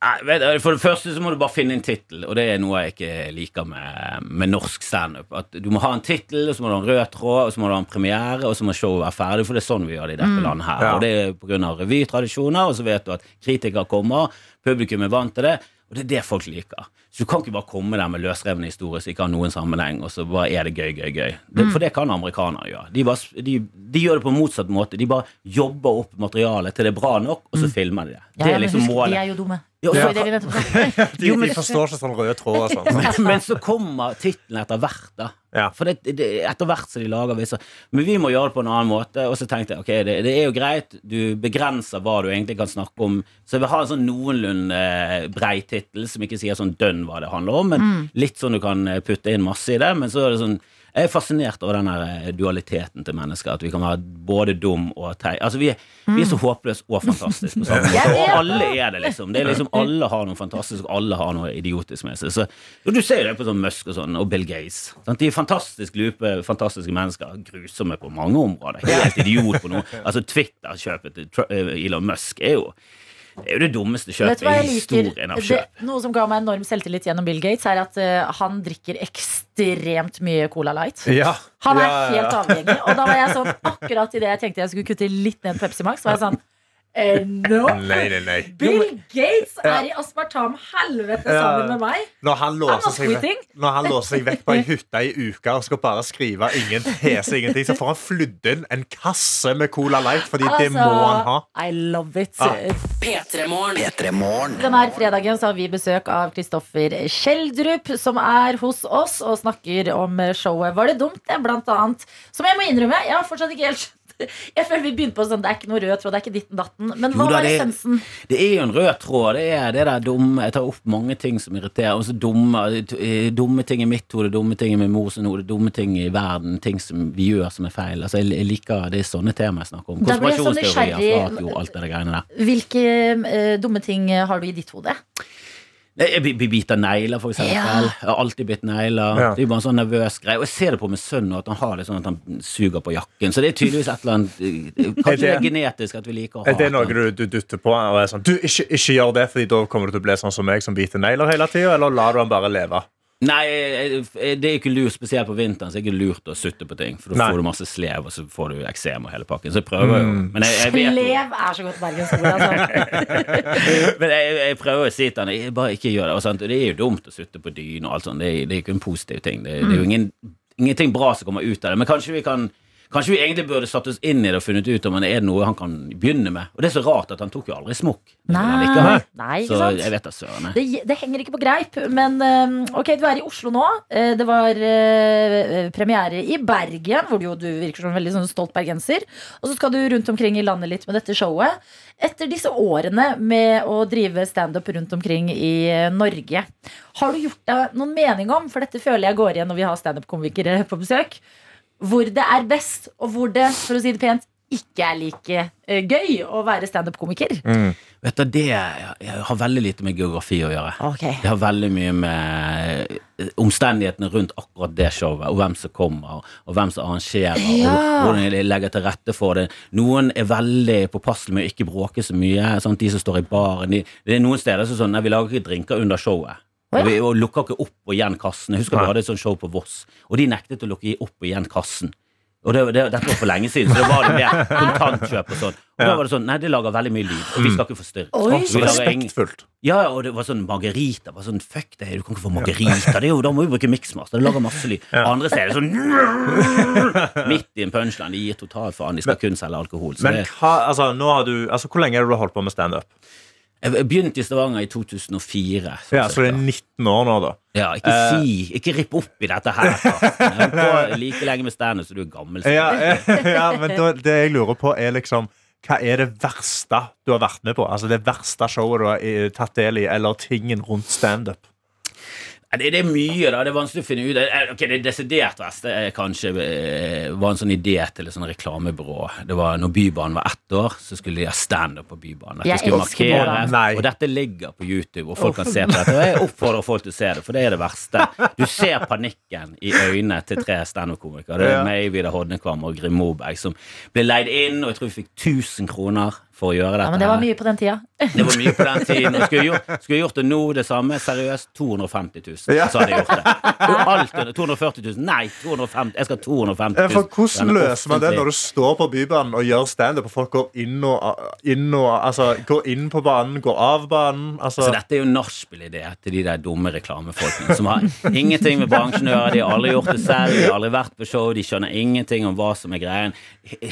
Nei, vet du, For det første så må du bare finne en tittel, og det er noe jeg ikke liker med, med norsk standup. Du må ha en tittel, så må du ha en rød tråd, og så må du ha en premiere, og så må showet være ferdig. For det er sånn vi gjør det i dette landet her. Ja. Og det er pga. revytradisjoner, og så vet du at kritikere kommer, publikum er vant til det. Og det er det folk liker. Så du kan ikke bare komme der med løsrevne historier som ikke har noen sammenheng, og så bare er det gøy, gøy, gøy. Det, For det kan amerikanere gjøre. De, bare, de, de gjør det på motsatt måte. De bare jobber opp materialet til det er bra nok, og så filmer de det. Det Ja, er men liksom husk, målet. De er jo dumme. Ja, så- det sa. De, Jo, men- de forstår ikke sånn røde tråd og sånn. men, men så kommer tittelen etter hvert, da. Ja. For det, det, etter hvert som de lager viser Men vi må gjøre det på en annen måte. Og så tenkte jeg ok, det, det er jo greit, du begrenser hva du egentlig kan snakke om. Så jeg vil ha en sånn noenlunde eh, brei tittel, som ikke sier sånn dønn hva det handler om, men litt sånn du kan eh, putte inn masse i det. Men så er det sånn jeg er fascinert over den eh, dualiteten til mennesker. At vi kan være både dum og teit. Altså, vi, er, vi er så håpløse og fantastiske på samme måte. Og alle er det, liksom. Det er liksom Alle har noe fantastisk, og alle har noe idiotisk med seg. Så, du ser jo det på sånn Musk og sånn, og Bill Gates. Sant? De er fantastisk lupe, fantastiske mennesker. Grusomme på mange områder. Helt idiot på noe. Altså Twitter-kjøpet til eh, Elon Musk er jo det er jo det dummeste kjøpet i historien av Det, noe som ga meg enorm selvtillit gjennom Bill Gates, er at uh, han drikker ekstremt mye Cola Light. Ja. Han er Ja, ja, ja. helt avhengig. Og da var jeg sånn, akkurat idet jeg tenkte jeg skulle kutte litt ned Pepsi Max, var jeg sånn No! Nei, nei, nei. Bill Gates er i aspartam helvete sammen med meg! Når han, låser seg vekk, når han låser seg vekk på ei hytte i uka og skal bare skrive ingen tese, ingenting, så får han flydd inn en kasse med Cola Light, fordi det må han ha. I love it. Ah. P3morgen. Denne fredagen så har vi besøk av Kristoffer Schjelderup, som er hos oss og snakker om showet Var det dumt, det, blant annet. Som jeg må innrømme, jeg har fortsatt ikke helt skjønt. Jeg føler vi begynte på sånn, Det er ikke noe rød tråd, det er ikke ditten datten. Men hva var essensen? Det er jo en rød tråd. Det er det der dumme Jeg tar opp mange ting som irriterer. Også dumme, eh, dumme ting i mitt hode, dumme ting i min mors hode, dumme ting i verden. Ting som vi gjør som er feil. Altså, jeg, jeg liker Det er sånne tema jeg snakker om. Da blir jeg så Konspirasjonsteorier, sånn flatjord, alt det der greiene der. Hvilke uh, dumme ting har du i ditt hode? Biter negler, for eksempel. Ja. Jeg har alltid bitt negler. Ja. Det er jo bare en sånn nervøs greie. Og jeg ser det på min sønn, at han har det sånn at han suger på jakken. Så det er tydeligvis et eller annet eh, Kanskje det er genetisk at vi liker å ha Er det noe du, du dytter på og er sånn Du, ikke, ikke gjør det, Fordi da kommer du til å bli sånn som meg som biter negler hele tida, eller lar du han bare leve? Nei, eh, eh, det er ikke lurt, spesielt på vinteren, så er det ikke lurt å sutte på ting. For da Nei. får du masse slev, og så får du eksem og hele pakken. Så jeg prøver jo. Men jeg, jeg vet jo Slev er så godt bergensord, altså. Men jeg, jeg prøver å si til han bare ikke gjør det. Og sant? Det er jo dumt å sutte på dyne og alt sånt. Det er, det er ikke en positiv ting. Det, det er jo ingen, ingenting bra som kommer ut av det. Men kanskje vi kan Kanskje vi egentlig burde satt oss inn i det og funnet ut om det er noe han kan begynne med. Og det er så rart at han tok jo aldri smokk. Nei, nei, ikke Så sant? jeg vet da søren. Det, det henger ikke på greip, men eh, ok, du er i Oslo nå. Eh, Det var eh, premiere i Bergen, hvor du, du virker som en veldig sånn stolt bergenser. Og så skal du rundt omkring i landet litt med dette showet. Etter disse årene med å drive standup rundt omkring i eh, Norge, har du gjort deg noen mening om, for dette føler jeg går igjen når vi har standup-komikere på besøk, hvor det er best, og hvor det, for å si det pent, ikke er like uh, gøy å være standup-komiker? Vet du, Det jeg har veldig lite med geografi å gjøre. Okay. Det har veldig mye med eh, omstendighetene rundt akkurat det showet, og hvem som kommer, og hvem som arrangerer, Ja. og hvordan de legger til rette for det. Noen er veldig påpasselige med å ikke bråke så mye. Sant? De som står i baren. De, det er noen steder som sånn Nei, vi lager ikke drinker under showet. Ja. Og vi og lukka ikke opp og igjen kassen. Jeg husker Nei. vi hadde et sånt show på Voss, og de nektet å lukke opp og igjen kassen. Og det, det, Dette var for lenge siden, så det var det mer kontantkjøp og sånn. Og da var det sånn, nei, det lager veldig mye lyd, og vi skal ikke forstyrre. Oi, Så Respektfullt. ja, og det var sånn margarita. Var sånn, fuck det, du kan ikke få margarita. Det er jo, da må vi bruke miksmaster. Det lager masse lyd. Andre steder sånn Midt i en punchline. De gir totalt faen. De skal kun selge alkohol. Så Men det, hva, altså, nå har du, altså, hvor lenge har du holdt på med standup? Jeg begynte i Stavanger i 2004. Så Ja, så det er 19 år nå, da. ja, ikke si Ikke ripp opp i dette her. Jeg på like lenge med standup som du er gammel. Ja, ja, men det jeg lurer på, er liksom hva er det verste du har vært med på? Altså Det verste showet du har tatt del i, eller tingen rundt standup? Ja, Det, det er mye, da. Det er vanskelig å finne ut. Eh, Ok, Det desidert verste er kanskje eh, var en sånn idé til et sånn reklamebyrå. Det var når Bybanen var ett år, så skulle de ha standup på Bybanen. Dette skulle elsker markere, Bybanen. Nei. og dette ligger på YouTube, og folk kan se på dette. Og jeg oppfordrer folk til å se det, for det er det verste. Du ser panikken i øynene til tre standup-komikere. Det er meg, Vidar Hodnekvam og Grim Moberg, som ble leid inn, og jeg tror vi fikk 1000 kroner for å gjøre dette. Ja, men det var mye på den tida. Det var mye på den tiden. Og skulle, jeg gjort, skulle gjort det nå, det samme? Seriøst, 250 000. Ja. Så hadde jeg gjort det. Alt under 240 000. Nei, 250 jeg skal ha 250 000. For Hvordan er løser man det når du står på Bybanen og gjør standup, og folk går inn, og, inn, og, altså, går inn på banen, går av banen? Altså, Så dette er jo nachspiel-idé til de der dumme reklamefolkene som har ingenting med bransjen å gjøre. De har aldri gjort det selv, de har aldri vært på show, de skjønner ingenting om hva som er greien.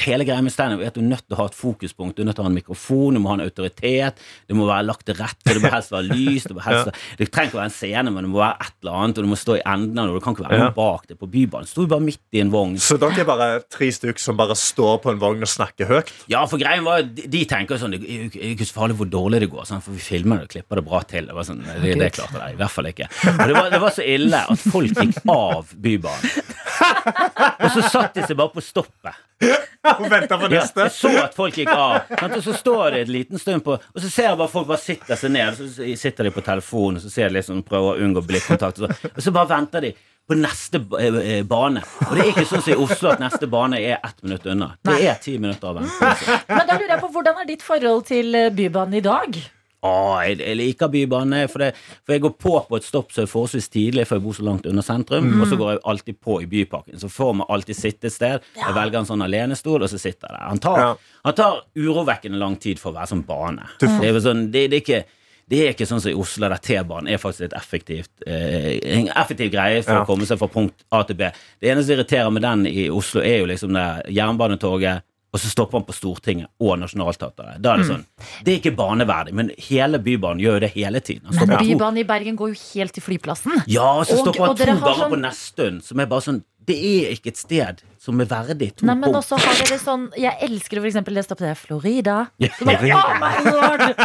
Hele greia med standup er at du er nødt til å ha et fokuspunkt. Du er nødt til å ha en mikrofon, du må ha en autoritet, det må være lagt til rette, det må helst være lys, det, helst være, det trenger ikke være en scene, men det må være et eller annet, og du må stå i enden av det, og du kan ikke være noen bak det på Bybanen. Sto bare midt i en vogn. så dere er bare tre stykker som bare står på en vogn og snakker høyt? Ja, for greien var De, tenker jo sånn det er ikke så farlig hvor dårlig det går, sånn, for vi filmer det og klipper det bra til. Det var sånn, det, det klarte de i hvert fall ikke. Og det var, det var så ille at folk gikk av Bybanen. Og så satt de seg bare på stoppet. Og venter på Ja, neste? jeg så at folk gikk av. Og så står de en liten stund på Og så ser jeg bare folk bare sitter seg ned, så sitter de på telefonen, og så liksom prøver å unngå blikkontakt, og så, og så bare venter de på neste eh, bane. Og det er ikke sånn som i Oslo at neste bane er ett minutt unna. Det er ti minutter av vente. Men da lurer jeg på, hvordan er ditt forhold til eh, Bybanen i dag? Å, jeg, jeg liker Bybanen. For, det, for jeg går på på et stopp som er forholdsvis tidlig, for jeg bor så langt unna sentrum. Og så går jeg alltid på i Byparken. Så får man alltid sitte et sted. Jeg velger en sånn alenestol, og så sitter jeg der. Han tar, Ja. han tar urovekkende lang tid for å være sånn bane. Det er, sånn, det, det er ikke det er ikke sånn som i Oslo, der T-banen er faktisk et effektivt, eh, en effektiv greie for Ja. å komme seg fra punkt A til B. Det eneste som irriterer med den i Oslo, er jo liksom det jernbanetoget, og så stopper han på Stortinget og Nationaltheatret. Da er det sånn. Det er ikke barneverdig, men hele Bybanen gjør jo det hele tiden. Men Bybanen i Bergen går jo helt til flyplassen. Ja, og så stopper han og dere to ganger sånn- på Nesttun, som er bare sånn Det er ikke et sted som er verdig to Nei, men punkt. også har dere sånn Jeg elsker for eksempel det opp det Florida. Bare, oh my lord!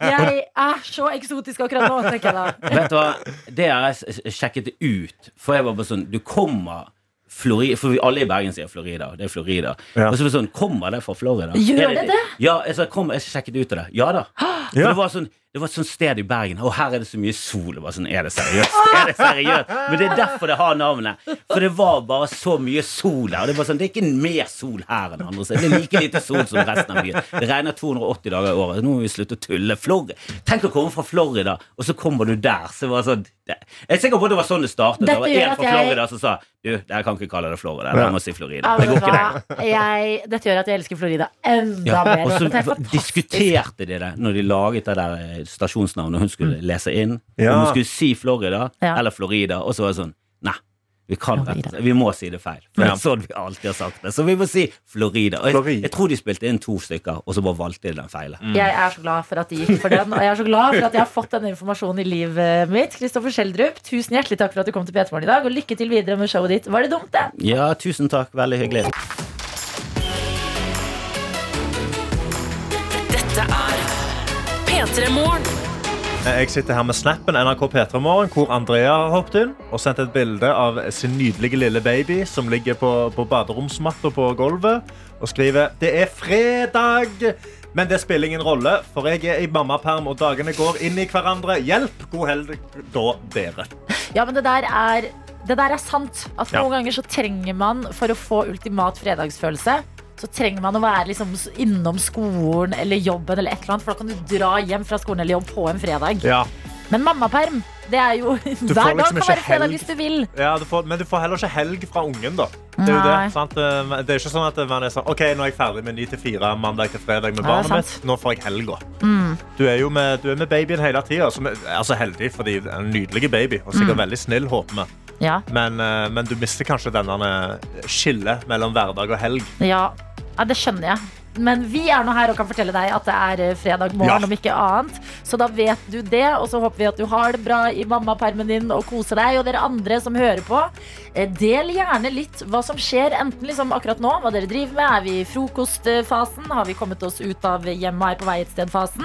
Jeg er så eksotisk akkurat nå, tenker jeg da. Vet du hva, det har jeg sjekket ut. For jeg var bare sånn Du kommer Florida, for vi alle i Bergen sier Florida. Det er Florida. Ja. Og så var det sånn, Kommer det fra Florida? Gjør det det? Ja, jeg, sa, kom, jeg sjekket ut av det. Ja da. For Ja. det, var sånn, det var et sånt sted i Bergen, og her er det så mye sol. Det var sånn, Er det seriøst? Er det seriøst? Men det er derfor det har navnet. For det var bare så mye sol her. Og det, var sånn, det er ikke mer sol her enn andre steder. Det er like lite sol som resten av byen. Det regner 280 dager i året. Nå må vi slutte å tulle. Flor Tenk å komme fra Florida, og så kommer du der. Så det var sånn det, Jeg er sikker på at det var sånn det startet. Det var en fra fra jeg- Florida som sa Du, jeg kan ikke kalle det Florida. Jeg må si Florida. Ja, Det går ikke, det. jeg, dette gjør at jeg elsker Florida enda Ja, mer. og så Dette er diskuterte de det når de laget det der stasjonsnavnet hun skulle lese inn. Ja. Om hun skulle si Florida Ja. eller Florida, og så var det sånn Nei, vi, kan rett, vi må si det feil. For det er sånn vi alltid har sagt det. Så vi må si Florida. Og jeg, Florida. jeg tror de spilte inn to stykker, og så bare valgte de den feile. Jeg er så glad for at de gikk for den, og jeg er så glad for at jeg har fått denne informasjonen i livet mitt. Kristoffer Schjelderup, tusen hjertelig takk for at du kom til P3 Morgen i dag, og lykke til videre med showet ditt. Var det dumt, det? Ja, tusen takk. Veldig hyggelig. Jeg sitter her med snappen NRK P3 Morgen, hvor Andrea har hoppet inn og sendt et bilde av sin nydelige lille baby som ligger på, på baderomsmatta på gulvet og skriver Det er fredag! Men det spiller ingen rolle, for jeg er i mammaperm, og dagene går inn i hverandre. Hjelp! God helg, da dere. Ja, men det der er, det der er sant. At Ja. noen ganger så trenger man, for å få ultimat fredagsfølelse, så trenger man å være liksom innom skolen eller jobben, eller et eller annet, for da kan du dra hjem fra skolen eller jobb på en fredag. Ja. Men mammaperm, det er jo du Hver dag liksom kan være fredag hvis du vil. Ja, du får, men du får heller ikke helg fra ungen, da. Det er jo det, sant? Eh, Det er ikke sånn at man er sånn OK, nå er jeg ferdig med 9 til 4 mandag til fredag med er barnet ja, mitt. Nå får jeg helga. Du er jo med, du er med babyen hele tida. Altså heldig, fordi det er en nydelig baby. Og sikkert veldig snill, håper vi. Ja, Men, eh, men du mister kanskje denne skillet mellom hverdag og helg. ja. Ja, det skjønner jeg. Men vi er nå her og kan fortelle deg at det er eh, fredag morgen, Ja. om ikke annet. Så da vet du det, og så håper vi at du har det bra i mammapermen din og koser deg. Og dere andre som hører på, eh, del gjerne litt hva som skjer, enten liksom akkurat nå, hva dere driver med. Er vi i frokostfasen? Har vi kommet oss ut av hjemmet og er på vei et sted-fasen?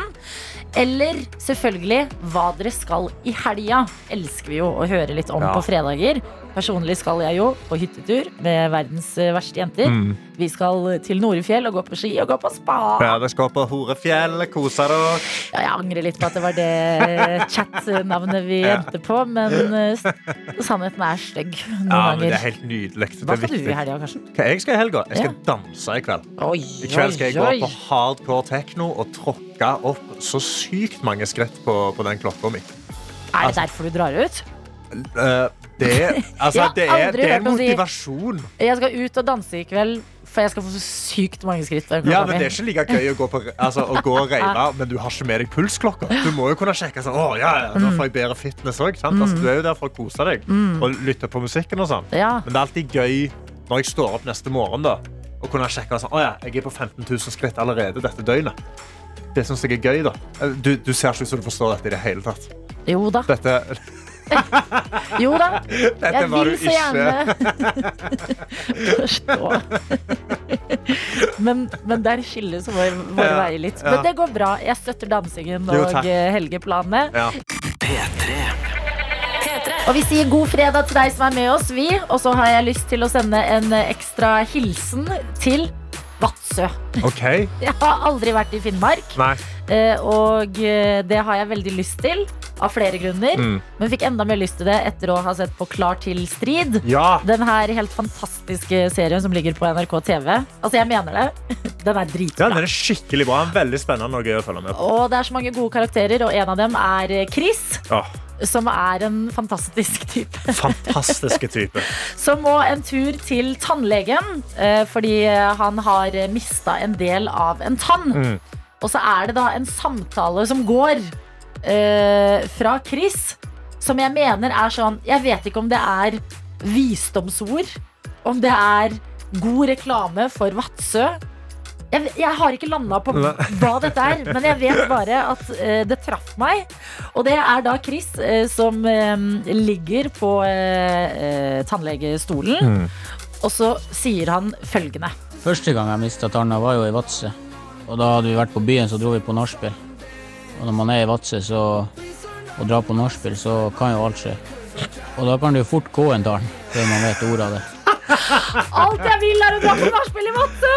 Eller selvfølgelig hva dere skal i helga. Elsker vi jo å høre litt om Ja. på fredager. Personlig skal jeg jo på hyttetur med verdens eh, verste jenter. Mm. Vi skal til Norefjell og gå på ski og gå på spa. Ja, dere skal på Horefjell, kose dere. Ja, jeg angrer litt på at det var det chat-navnet vi Ja. endte på, men eh, sannheten er stygg noen Ja, men det er helt nydelig. Hva skal du i helga, Karsten? Jeg skal i helga? Jeg skal Ja. danse i kveld. Oi, I kveld skal jeg gå oi, på hardcore techno og tråkke opp så sykt mange skritt på, på den klokka mi. Er det derfor du drar ut? Eh, det, altså, det, er, aldri det er hørt motivasjon. si-. Jeg skal ut og danse i kveld, for jeg skal få så sykt mange skritt. Ja, men. Det er ikke like gøy å gå, på, altså, å gå og reine, men du har ikke med deg pulsklokka. Du må jo kunne sjekke sånn, å, ja, ja, da får jeg bedre fitness òg. Altså, du er jo der for å kose deg og lytte på musikken. og sånn. Ja. Men det er alltid gøy når jeg står opp neste morgen da, og kunne sjekke sånn, å ja, jeg er på 15 000 skritt allerede dette døgnet. Det syns jeg er gøy. da. Du, du ser ikke ut som du forstår dette i det hele tatt. Jo da. Dette, Jo da. dette Jeg vil så gjerne forstå. Men, men der skilles våre, våre Ja, veier litt. ja. Men det går bra. Jeg støtter dansingen Jo, og helgeplanene. Ja. helgeplanene. Ja. Og vi sier god fredag til deg som er med oss, vi. Og så har jeg lyst til å sende en ekstra hilsen til Vadsø. Okay. Jeg har aldri vært i Finnmark, Nei. eh, og eh, det har jeg veldig lyst til. Av flere grunner. Mm. Men fikk enda mer lyst til det etter å ha sett på Klar til strid. Ja. Den her helt fantastiske serien som ligger på NRK TV. Altså, jeg mener det. Den er ja, dritbra. den er skikkelig bra. Veldig spennende og gøy å følge med på. Og det er så mange gode karakterer, og en av dem er eh, Chris. Åh, Som er en fantastisk type. fantastiske type. Som må en tur til tannlegen eh, fordi han har mista en del av en tann. Mm. Og så er det da en samtale som går eh, fra Chris, som jeg mener er sånn Jeg vet ikke om det er visdomsord, om det er god reklame for Vadsø. Jeg, jeg har ikke landa på hva dette er, men jeg vet bare at eh, det traff meg. Og det er da Chris eh, som eh, ligger på eh, eh, tannlegestolen, Mm. og så sier han følgende. Første gang jeg mista tanna, var jo i Vadsø. Og da hadde vi vært på byen, så dro vi på nachspiel. Og når man er i Vadsø så, og drar på nachspiel, så kan jo alt skje. Og da kan det jo fort gå en tann før man vet ordet av det. Alt jeg vil er å dra på nachspiel i Vadsø!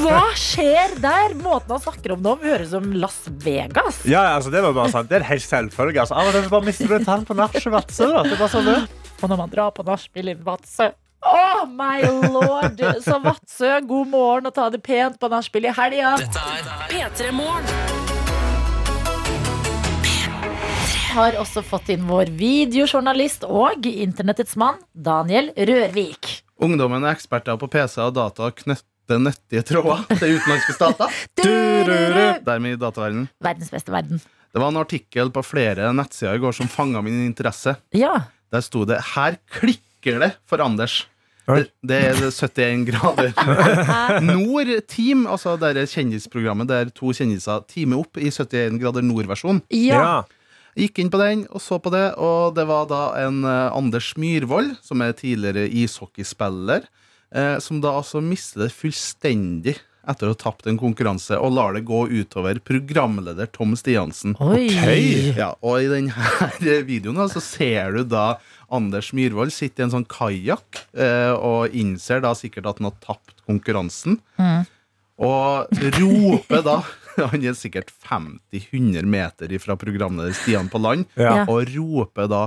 Hva skjer der? Måten han snakker om det om, høres som Las Vegas. Ja, altså, det var bare sant. Det er en helt selvfølge. Altså. Av og til bare mister du en tann på nachet Vadsø. da. Det bare sånn det. Og når man drar på nachspiel i Vadsø Oh my lord! Så Vadsø, god morgen og ta det pent på nachspiel i helga. Dette er P3 Morgen. Har også fått inn vår videojournalist og internettets mann, Daniel Rørvik. Ungdommen er eksperter på PC og data og knytter nyttige tråder til utenlandske stater. Dermed i dataverdenen. Verdens beste verden. Det var en artikkel på flere nettsider i går som fanga min interesse. Ja. Der sto det 'Her klikker det for Anders'. Det, det er 71 grader. Nord Team, altså det kjendisprogrammet der to kjendiser teamer opp i 71 grader nord-versjon. ja. Gikk inn på den og så på det, og det var da en eh, Anders Myhrvold, som er tidligere ishockeyspiller, eh, som da altså mister det fullstendig etter å ha tapt en konkurranse, og lar det gå utover programleder Tom Stiansen. Oi. Ja, og i denne videoen da, så ser du da Anders Myhrvold sitte i en sånn kajakk eh, og innser da sikkert at han har tapt konkurransen. Og roper da Han er sikkert 50-100 meter fra programleder Stian på land, Ja. og roper da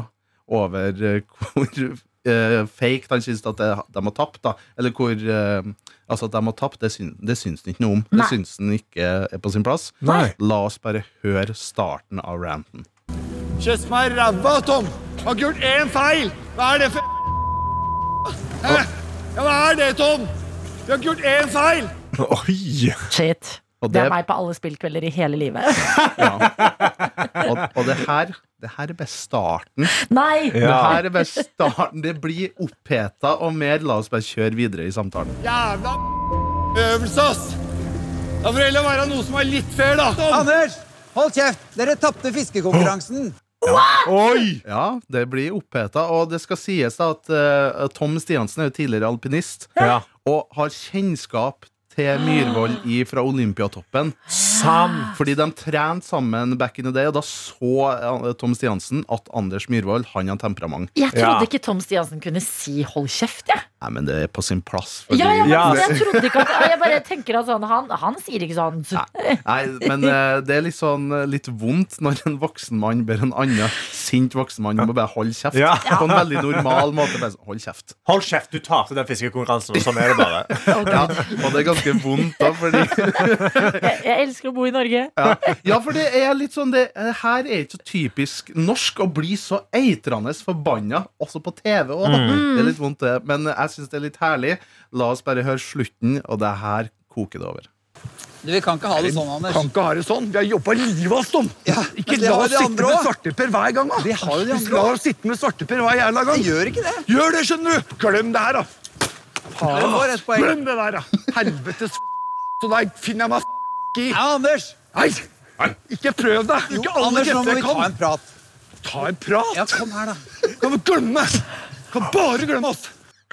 over eh, hvor uh, fake han syns at det, de har tapt, da. Eller hvor uh, Altså at de har tapt, det, syn, det syns han ikke noe om. Nei. Det syns han ikke er på sin plass. Nei. La oss bare høre starten av ranten. Kjøss meg i ræva, Tom! Har ikke gjort én feil! Hva er det for Hæ? Ja, hva er det, Tom? Vi har ikke gjort én feil! Oi! Shit. Og Det er meg på alle spillkvelder i hele livet. Og, og det her Det her er bare starten. Nei! Det her er bare starten Det blir oppheta og mer. La oss bare kjøre videre i samtalen. Jævla øvelse, ass! Da får det heller være noe som er litt fair, da. Tom. Anders, hold kjeft! Dere tapte fiskekonkurransen. Oi! Ja, det blir oppheta. Og det skal sies da at uh, Tom Stiansen er jo tidligere alpinist Ja. og har kjennskap til Myhrvold fra Olympiatoppen. Sant. Fordi de trente sammen back in the day, og da så eh, Tom Stiansen at Anders Myhrvold han har temperament. Jeg trodde Ja. ikke Tom Stiansen kunne si 'hold kjeft', jeg. Nei, men det er på sin plass. fordi- Ja, ja, men Ja. jeg trodde ikke at Jeg bare tenker at sånn Han, han sier ikke sånn. Nei, men eh, det er litt sånn eh, litt vondt når en voksen mann ber en annen sint voksen mann om å bare holde kjeft. Ja. På en veldig normal måte. Bare sånn, hold kjeft. Hold kjeft, du tapte den fiskekonkurransen. og Sånn er det bare. Ja, og det er ganske vondt da, fordi Jeg, jeg elsker å bo i Norge. ja. ja, for det er litt sånn det, det her er ikke så typisk norsk å bli så eitrende forbanna, også på TV òg. Det er litt vondt, det. Men jeg syns det er litt herlig. La oss bare høre slutten, og det her koker det over. Du, Vi kan ikke ha det sånn, Anders. Kan ikke ha det sånn. Vi har jobba livet av oss, Tom. Ja, Ikke la oss sitte med svarteper hver gang, da. Vi har jo de andre La oss sitte med svarteper hver jævla gang. Jeg gjør ikke det. Gjør det, skjønner du! Glem det her, da. Glem det der, da. Helvetes Så der finner jeg meg i. Ja, Anders! Nei, nei, ikke prøv deg. Jo, Ikke alle Anders, nå må vi ta en prat. Ta en prat. Ja, kom her, da. Kan du glemme? Kan bare glemme oss.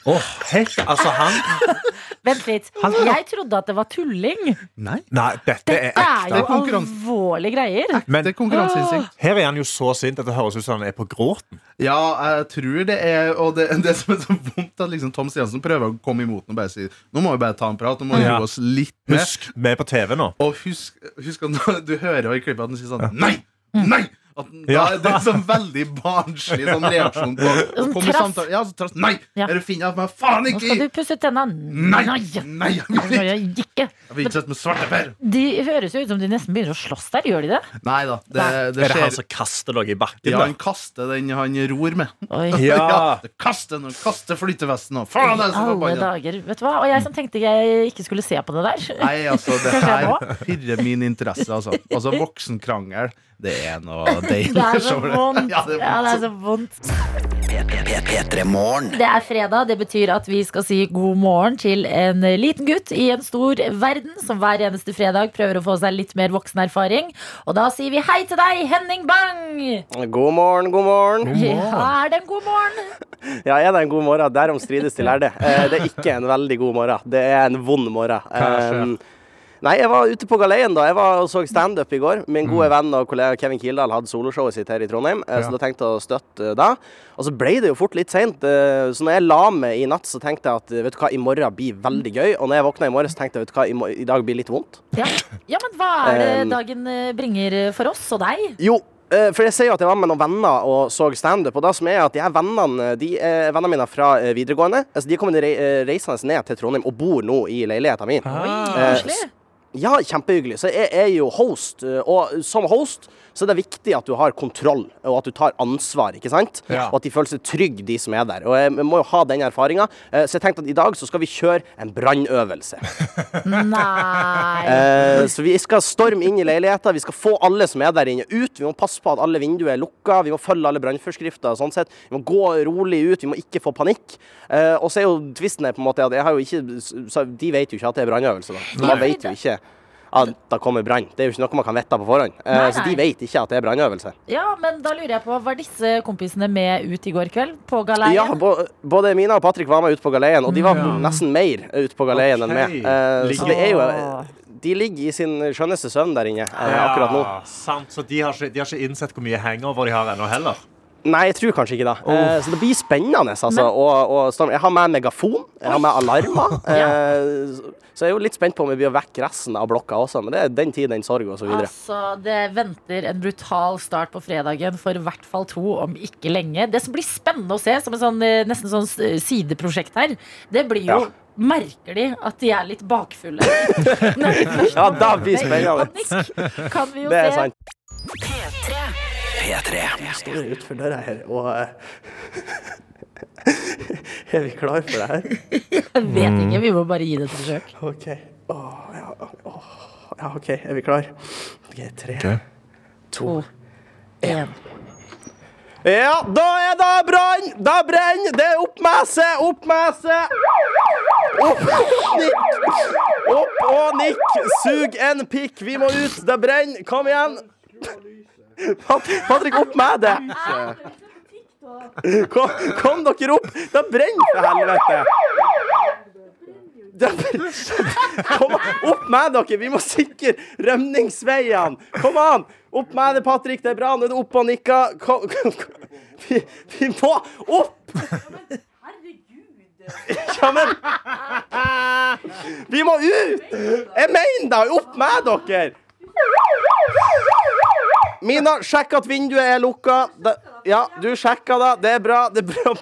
Helt, altså han Vent litt. Jeg trodde at det var tulling. Nei, Nei, dette er ekte. Det er jo alvorlige greier. Ekte det konkurranseinstinkt. her er han jo så sint at det høres ut som han er på gråten. Ja, jeg tror det er Og det, det som er så vondt, at liksom Tom Stiansen prøver å komme imot den og bare si Nå må vi bare ta en prat, nå må vi Ja. roe oss litt ned. Husk, vi er på TV nå. Og husk, husk at du hører i klippet at han sier sånn Nei! Nei! At, Ja. da, det er sånn veldig barnslig sånn reaksjon på Sånn Kom samtale. Ja, så trass. Nei! Ja. Er du finner men faen Nå ikke! skal du pusse tenna. Nei! Nei! Jeg vil ikke! jeg vil ikke sette med svarteper. De høres jo ut som de nesten begynner å slåss der. Gjør de det? Nei da. Det, det Er det han som kaster noe i bakken? Ja, han kaster den han ror med. Oi. Ja. ja kaster den, kaster flytevesten og faen! Er så Alle dager. Vet du hva? Og jeg som tenkte jeg ikke skulle se på det der. Nei, altså, det her pirrer min interesse, altså. Altså, voksenkrangel, det er noe deilig. Det er så vondt. Ja, det er er så vondt. Det er fredag. Det betyr at vi skal si god morgen til en liten gutt i en stor verden som hver eneste fredag prøver å få seg litt mer voksenerfaring. Og da sier vi hei til deg, Henning Bang! God morgen, god morgen. Ja, er det en god morgen? Ja, er det en god morgen? Derom strides de lærde. Eh, Det er ikke en veldig god morgen. Det er en vond morgen. skjer? Eh, Nei, jeg var ute på galeien da. Jeg var og så standup i går. Min Mm. gode venn og kollega Kevin Kildahl hadde soloshowet sitt her i Trondheim, ja. så da tenkte jeg å støtte eh, da. Og så ble det jo fort litt seint, eh, så når jeg la meg i natt, så tenkte jeg at eh, vet du hva, i morgen blir veldig gøy. Og når jeg våkna i morgen, så tenkte jeg vet du hva, i, dag blir litt vondt. Ja. ja, men hva er det dagen eh, bringer for oss og deg? Jo, eh, for jeg sier jo at jeg var med noen venner og så standup. Og det som er at de her vennene de er vennene mine fra eh, videregående. Altså, de er kommet eh, reisende ned til Trondheim og bor nå i leiligheten min. Ah. Eh. Ja, kjempehyggelig. Så jeg er jo host, eh, og som host så er det viktig at du har kontroll, og at du tar ansvar, ikke sant? Ja. Og at de føler seg trygge, de som er der. Og jeg må jo ha den erfaringa. Så jeg tenkte at i dag så skal vi kjøre en brannøvelse. Nei. Eh, så vi skal storme inn i leiligheter, Vi skal få alle som er der inne, ut. Vi må passe på at alle vinduer er lukka. Vi må følge alle brannforskrifter. og Sånn sett. Vi må gå rolig ut. Vi må ikke få panikk. Eh, og så er jo tvisten her på en måte at jeg har jo ikke De vet jo ikke at det er brannøvelse. da. Man vet jo ikke at det kommer brann. Det er jo ikke noe man kan vite på forhånd. Nei, Nei, så de vet ikke at det er brannøvelse. Ja, men da lurer jeg på, var disse kompisene med ut i går kveld? På galeien? Ja, både Mina og Patrick var med ute på galeien, og de var Ja. nesten mer ute på galeien enn meg. Eh, så det er jo De ligger i sin skjønneste søvn der inne eh, akkurat nå. Ja, sant. Så de har, ikke, de har ikke innsett hvor mye hangover de har ennå heller. Nei, jeg tror kanskje ikke det. Eh, så det blir spennende. Altså. Og, og, jeg har med megafon, jeg har med alarmer. eh, så jeg er jo litt spent på om vi blir vekk resten av blokka også, men det er den tid, den sorg, og så videre. Altså, det venter en brutal start på fredagen for i hvert fall to, om ikke lenge. Det som blir spennende å se, som en sånn, eh, nesten sånn sideprosjekt her, det blir jo Ja. Merker de at de er litt bakfulle? Ja, da blir det spennende. Kan vi jo Det er se. sant. P3. P3. Jeg står utenfor døra her, og eh, Er vi klar for det her? Jeg vet ikke, vi må bare gi det et forsøk. OK. Åh, ja, åh, ja, OK. Er vi klar? OK, tre, To, én. Ja, da er det brann! Da brenner! Det er opp med seg, Opp, nikk! Opp og nikk! Sug en pikk! Vi må ut! Det brenner! Kom igjen! Patrik, Patrick, opp med det! Kom, kom dere opp! Det brenner, for helvete! Kom opp med dere! Vi må sikre rømningsveiene! Kom an! Opp med det, Patrick. Det er bra. Nå er det opp og nikka. Kom, kom, kom. Vi, vi må opp! Ja, men Vi må ut! Jeg mener da! Opp med dere! Mina, sjekk at vinduet er lukka. Det, ja, du sjekka da. Det er bra. Det er bra.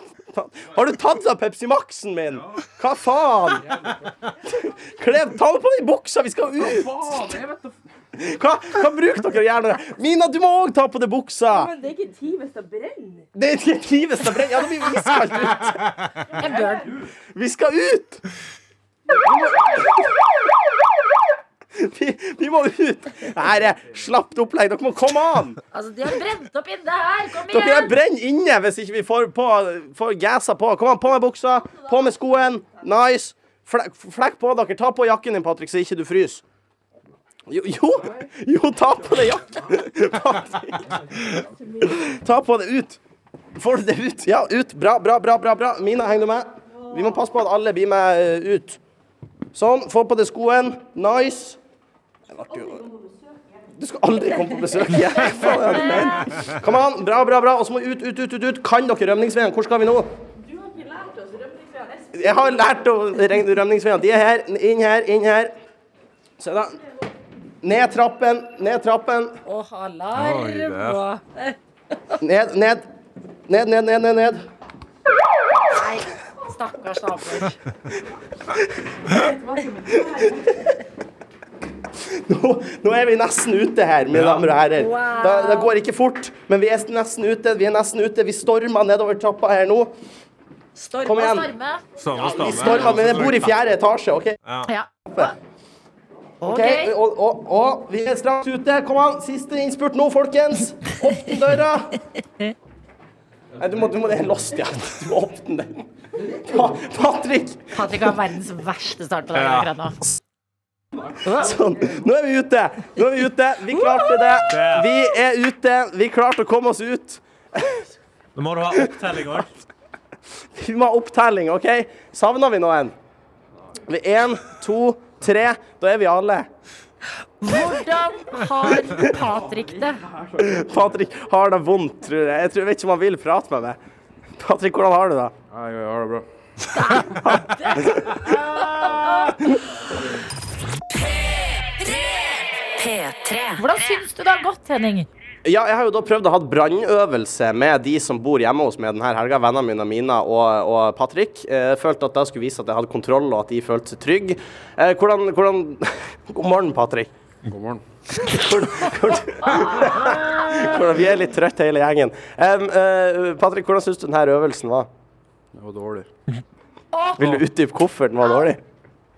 Har du tatt av Pepsi Max-en min? Hva faen? Klev, ta på de buksa, vi skal ut! Hva, hva bruker dere gjerne? Mina, du må òg ta på deg buksa! det er ikke tid hvis det brenner. Det er ikke trives det brenner. Ja, da blir vi iskaldt ut. Vi skal ut! Vi, vi må ut! Her er slapt opplegg. Dere må komme an! Altså, de har brent opp inne her. Kom igjen! Dere brenner inne hvis ikke vi får, på, får gassa på. Kom an, på med buksa, på med skoen. Nice. Flekk, flekk på dere. Ta på jakken din, Patrick, så ikke du fryser. Jo, jo, jo, ta på deg jakken. Ta på det ut. Får du det ut? Ja, ut. Bra, bra, bra. bra, bra. Mina, henger du med? Vi må passe på at alle blir med eh, ut. Sånn. Få på deg skoen. Nice. Det ble jo Du skal aldri komme på besøk igjen. Du? Kom an. Bra, bra, bra. Og så må ut, ut, ut, ut, ut. Kan dere rømningsveien? Hvor skal vi nå? Jeg har lært å regne rømningsveiene. De er her. Inn her, inn her. Se da. Ned trappen, ned trappen. Og alarm. Ned, ned. Ned, ned, ned, ned. ned. Nei, stakkars naboer. Nå, nå er vi nesten ute her, mine damer og herrer. Wow. Det går ikke fort, men vi er nesten ute. Vi er nesten ute. Vi stormer nedover trappa her nå. Storm Kom og igjen. storme. Storme, Vi stormer, men jeg bor i fjerde etasje, OK? Ja. Ok, og, og, og vi er straks ute. Kom an, siste innspurt nå, folkens. Åpne døra. Nei, du må, du må, det er lost, ja. Du må åpne den. Pa, Patrick. Patrick har verdens verste start på det akkurat nå. Sånn. Nå er vi ute. Nå er vi ute. Vi klarte det. Vi er ute. Vi klarte å komme oss ut. Nå må du ha opptelling òg. Vi må ha opptelling, OK? Savner vi noen? Vi Én, to, tre. Da er vi alle. Hvordan har Patrick det? Patrick har det vondt, tror jeg. Jeg, tror, jeg vet ikke om han vil prate med meg. Patrick, hvordan har du det? Jeg har det bra. P3. Hvordan syns du det har gått, Henning? Ja, jeg har jo da prøvd å ha brannøvelse med de som bor hjemme hos meg denne helga. Vennene mine, Mina og, og Patrick. Eh, følte at det skulle vise at jeg hadde kontroll, og at de følte seg trygge. Eh, hvordan, hvordan God morgen, Patrick. God morgen. Hvordan, hvordan, hvordan, vi er litt trøtte hele gjengen. Um, uh, Patrick, hvordan syns du denne øvelsen var? Den var dårlig. Vil du utdype hvorfor den var dårlig?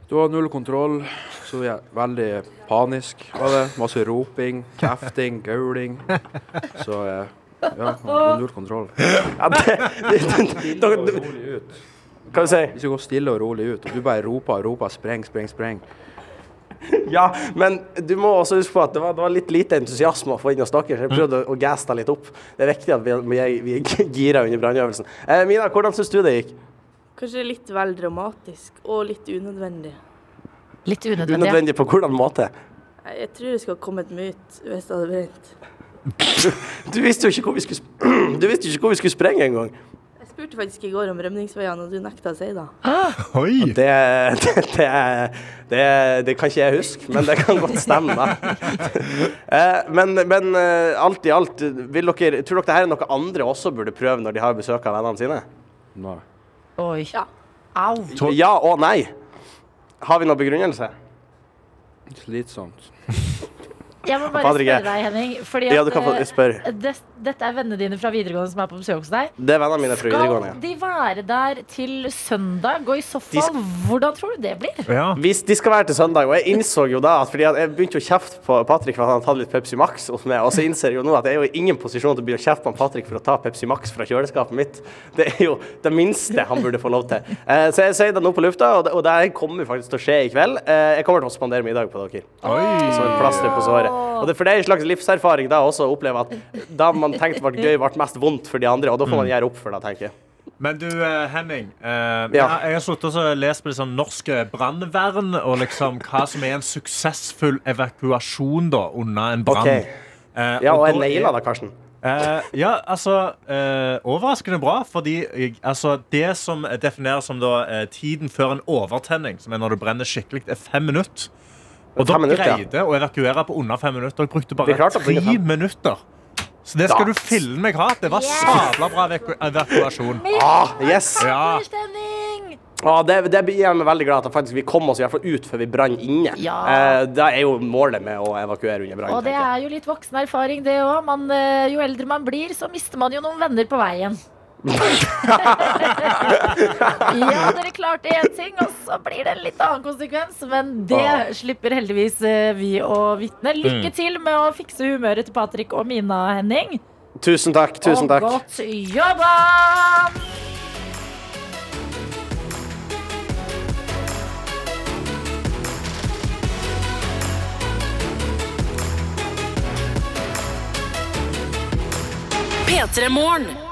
Du har null kontroll, så jeg er veldig panisk. Var det. Masse roping, kjefting, gauling. Så eh, ja, null kontroll. Ja, det, det, det, det, det, ut. Hva du si? Vi skal gå stille og rolig ut. og Du bare roper og roper, spreng, spreng, spreng. Ja, men du må også huske på at det var, det var litt lite entusiasme å få inn hos dere. så Jeg prøvde å, gaste gasse deg litt opp. Det er viktig at vi, vi, vi girer under brannøvelsen. Eh, Mina, hvordan syns du det gikk? Kanskje litt vel dramatisk og litt unødvendig. Litt unødvendig. Unødvendig på hvordan måte? Jeg tror det skulle komme kommet mye ut hvis det hadde brent. Du visste jo ikke hvor vi skulle, sp- du visste ikke hvor vi skulle sprenge engang. Jeg spurte faktisk i går om rømningsveiene, og du nekta å si det. Oi! Det, det, det, det, det kan ikke jeg huske, men det kan godt stemme. da. Eh, Men, men eh, alt i alt, vil dere, tror dere dette er noe andre også burde prøve når de har besøk av vennene sine? Nei. Oi. Ja. Au. Ja og nei. Har vi noen begrunnelse? Slitsomt. Jeg må bare spørre deg, Henning. Fordi Ja, at, du kan få det- dette er vennene dine fra videregående som er på besøk hos deg. Det er vennene mine fra videregående. Skal de være der til søndag? Og i så fall, hvordan tror du det blir? Hvis de skal være til søndag, og jeg innså jo da at fordi at jeg begynte å kjefte på Patrick for at han hadde tatt litt Pepsi Max hos meg, og så innser jeg jo nå at jeg er jo i ingen posisjon til å begynne å kjefte på Patrick for å ta Pepsi Max fra kjøleskapet mitt. Det er jo det minste han burde få lov til. Eh, så jeg sier det nå på lufta, og det, kommer faktisk til å skje i kveld. Eh, jeg kommer til å spandere middag på dere. Som et plaster på såret. Og det, for det er en slags livserfaring da også å oppleve at da man tenkte var gøy, ble mest vondt for de andre, og da får man gjøre opp for det, tenker jeg. Men du, eh, Henning. eh, Ja. Jeg har sluttet å lese på det sånn norske brannvern, og liksom hva som er en suksessfull evakuasjon da, under en brann. Okay. Eh, Ja, og og da naila da, Karsten. Eh, ja, altså eh, Overraskende bra, fordi jeg, altså, det som defineres som da, eh, tiden før en overtenning, som er når det brenner skikkelig, er fem minutter. Og da minutter, greide å evakuere på under fem minutter. Jeg brukte bare tre minutter. Så det skal Da. du filme meg. Det var sabla bra evakuasjon. Ah, yes! Ja. Ah, det, det gjør meg veldig glad at faktisk vi kom oss i hvert fall ut før vi brant inne. Ja. Eh, det er jo målet med å evakuere under brann. Og det er jo litt voksen erfaring, det òg. Jo eldre man blir, så mister man jo noen venner på veien. Ja, dere klarte én ting, og så blir det en litt annen konsekvens. Men det Ah. slipper heldigvis eh, vi å vitne. Lykke Mm. til med å fikse humøret til Patrick og Mina, Henning. Tusen takk. Tusen og takk. godt jobba! P3 Morgen.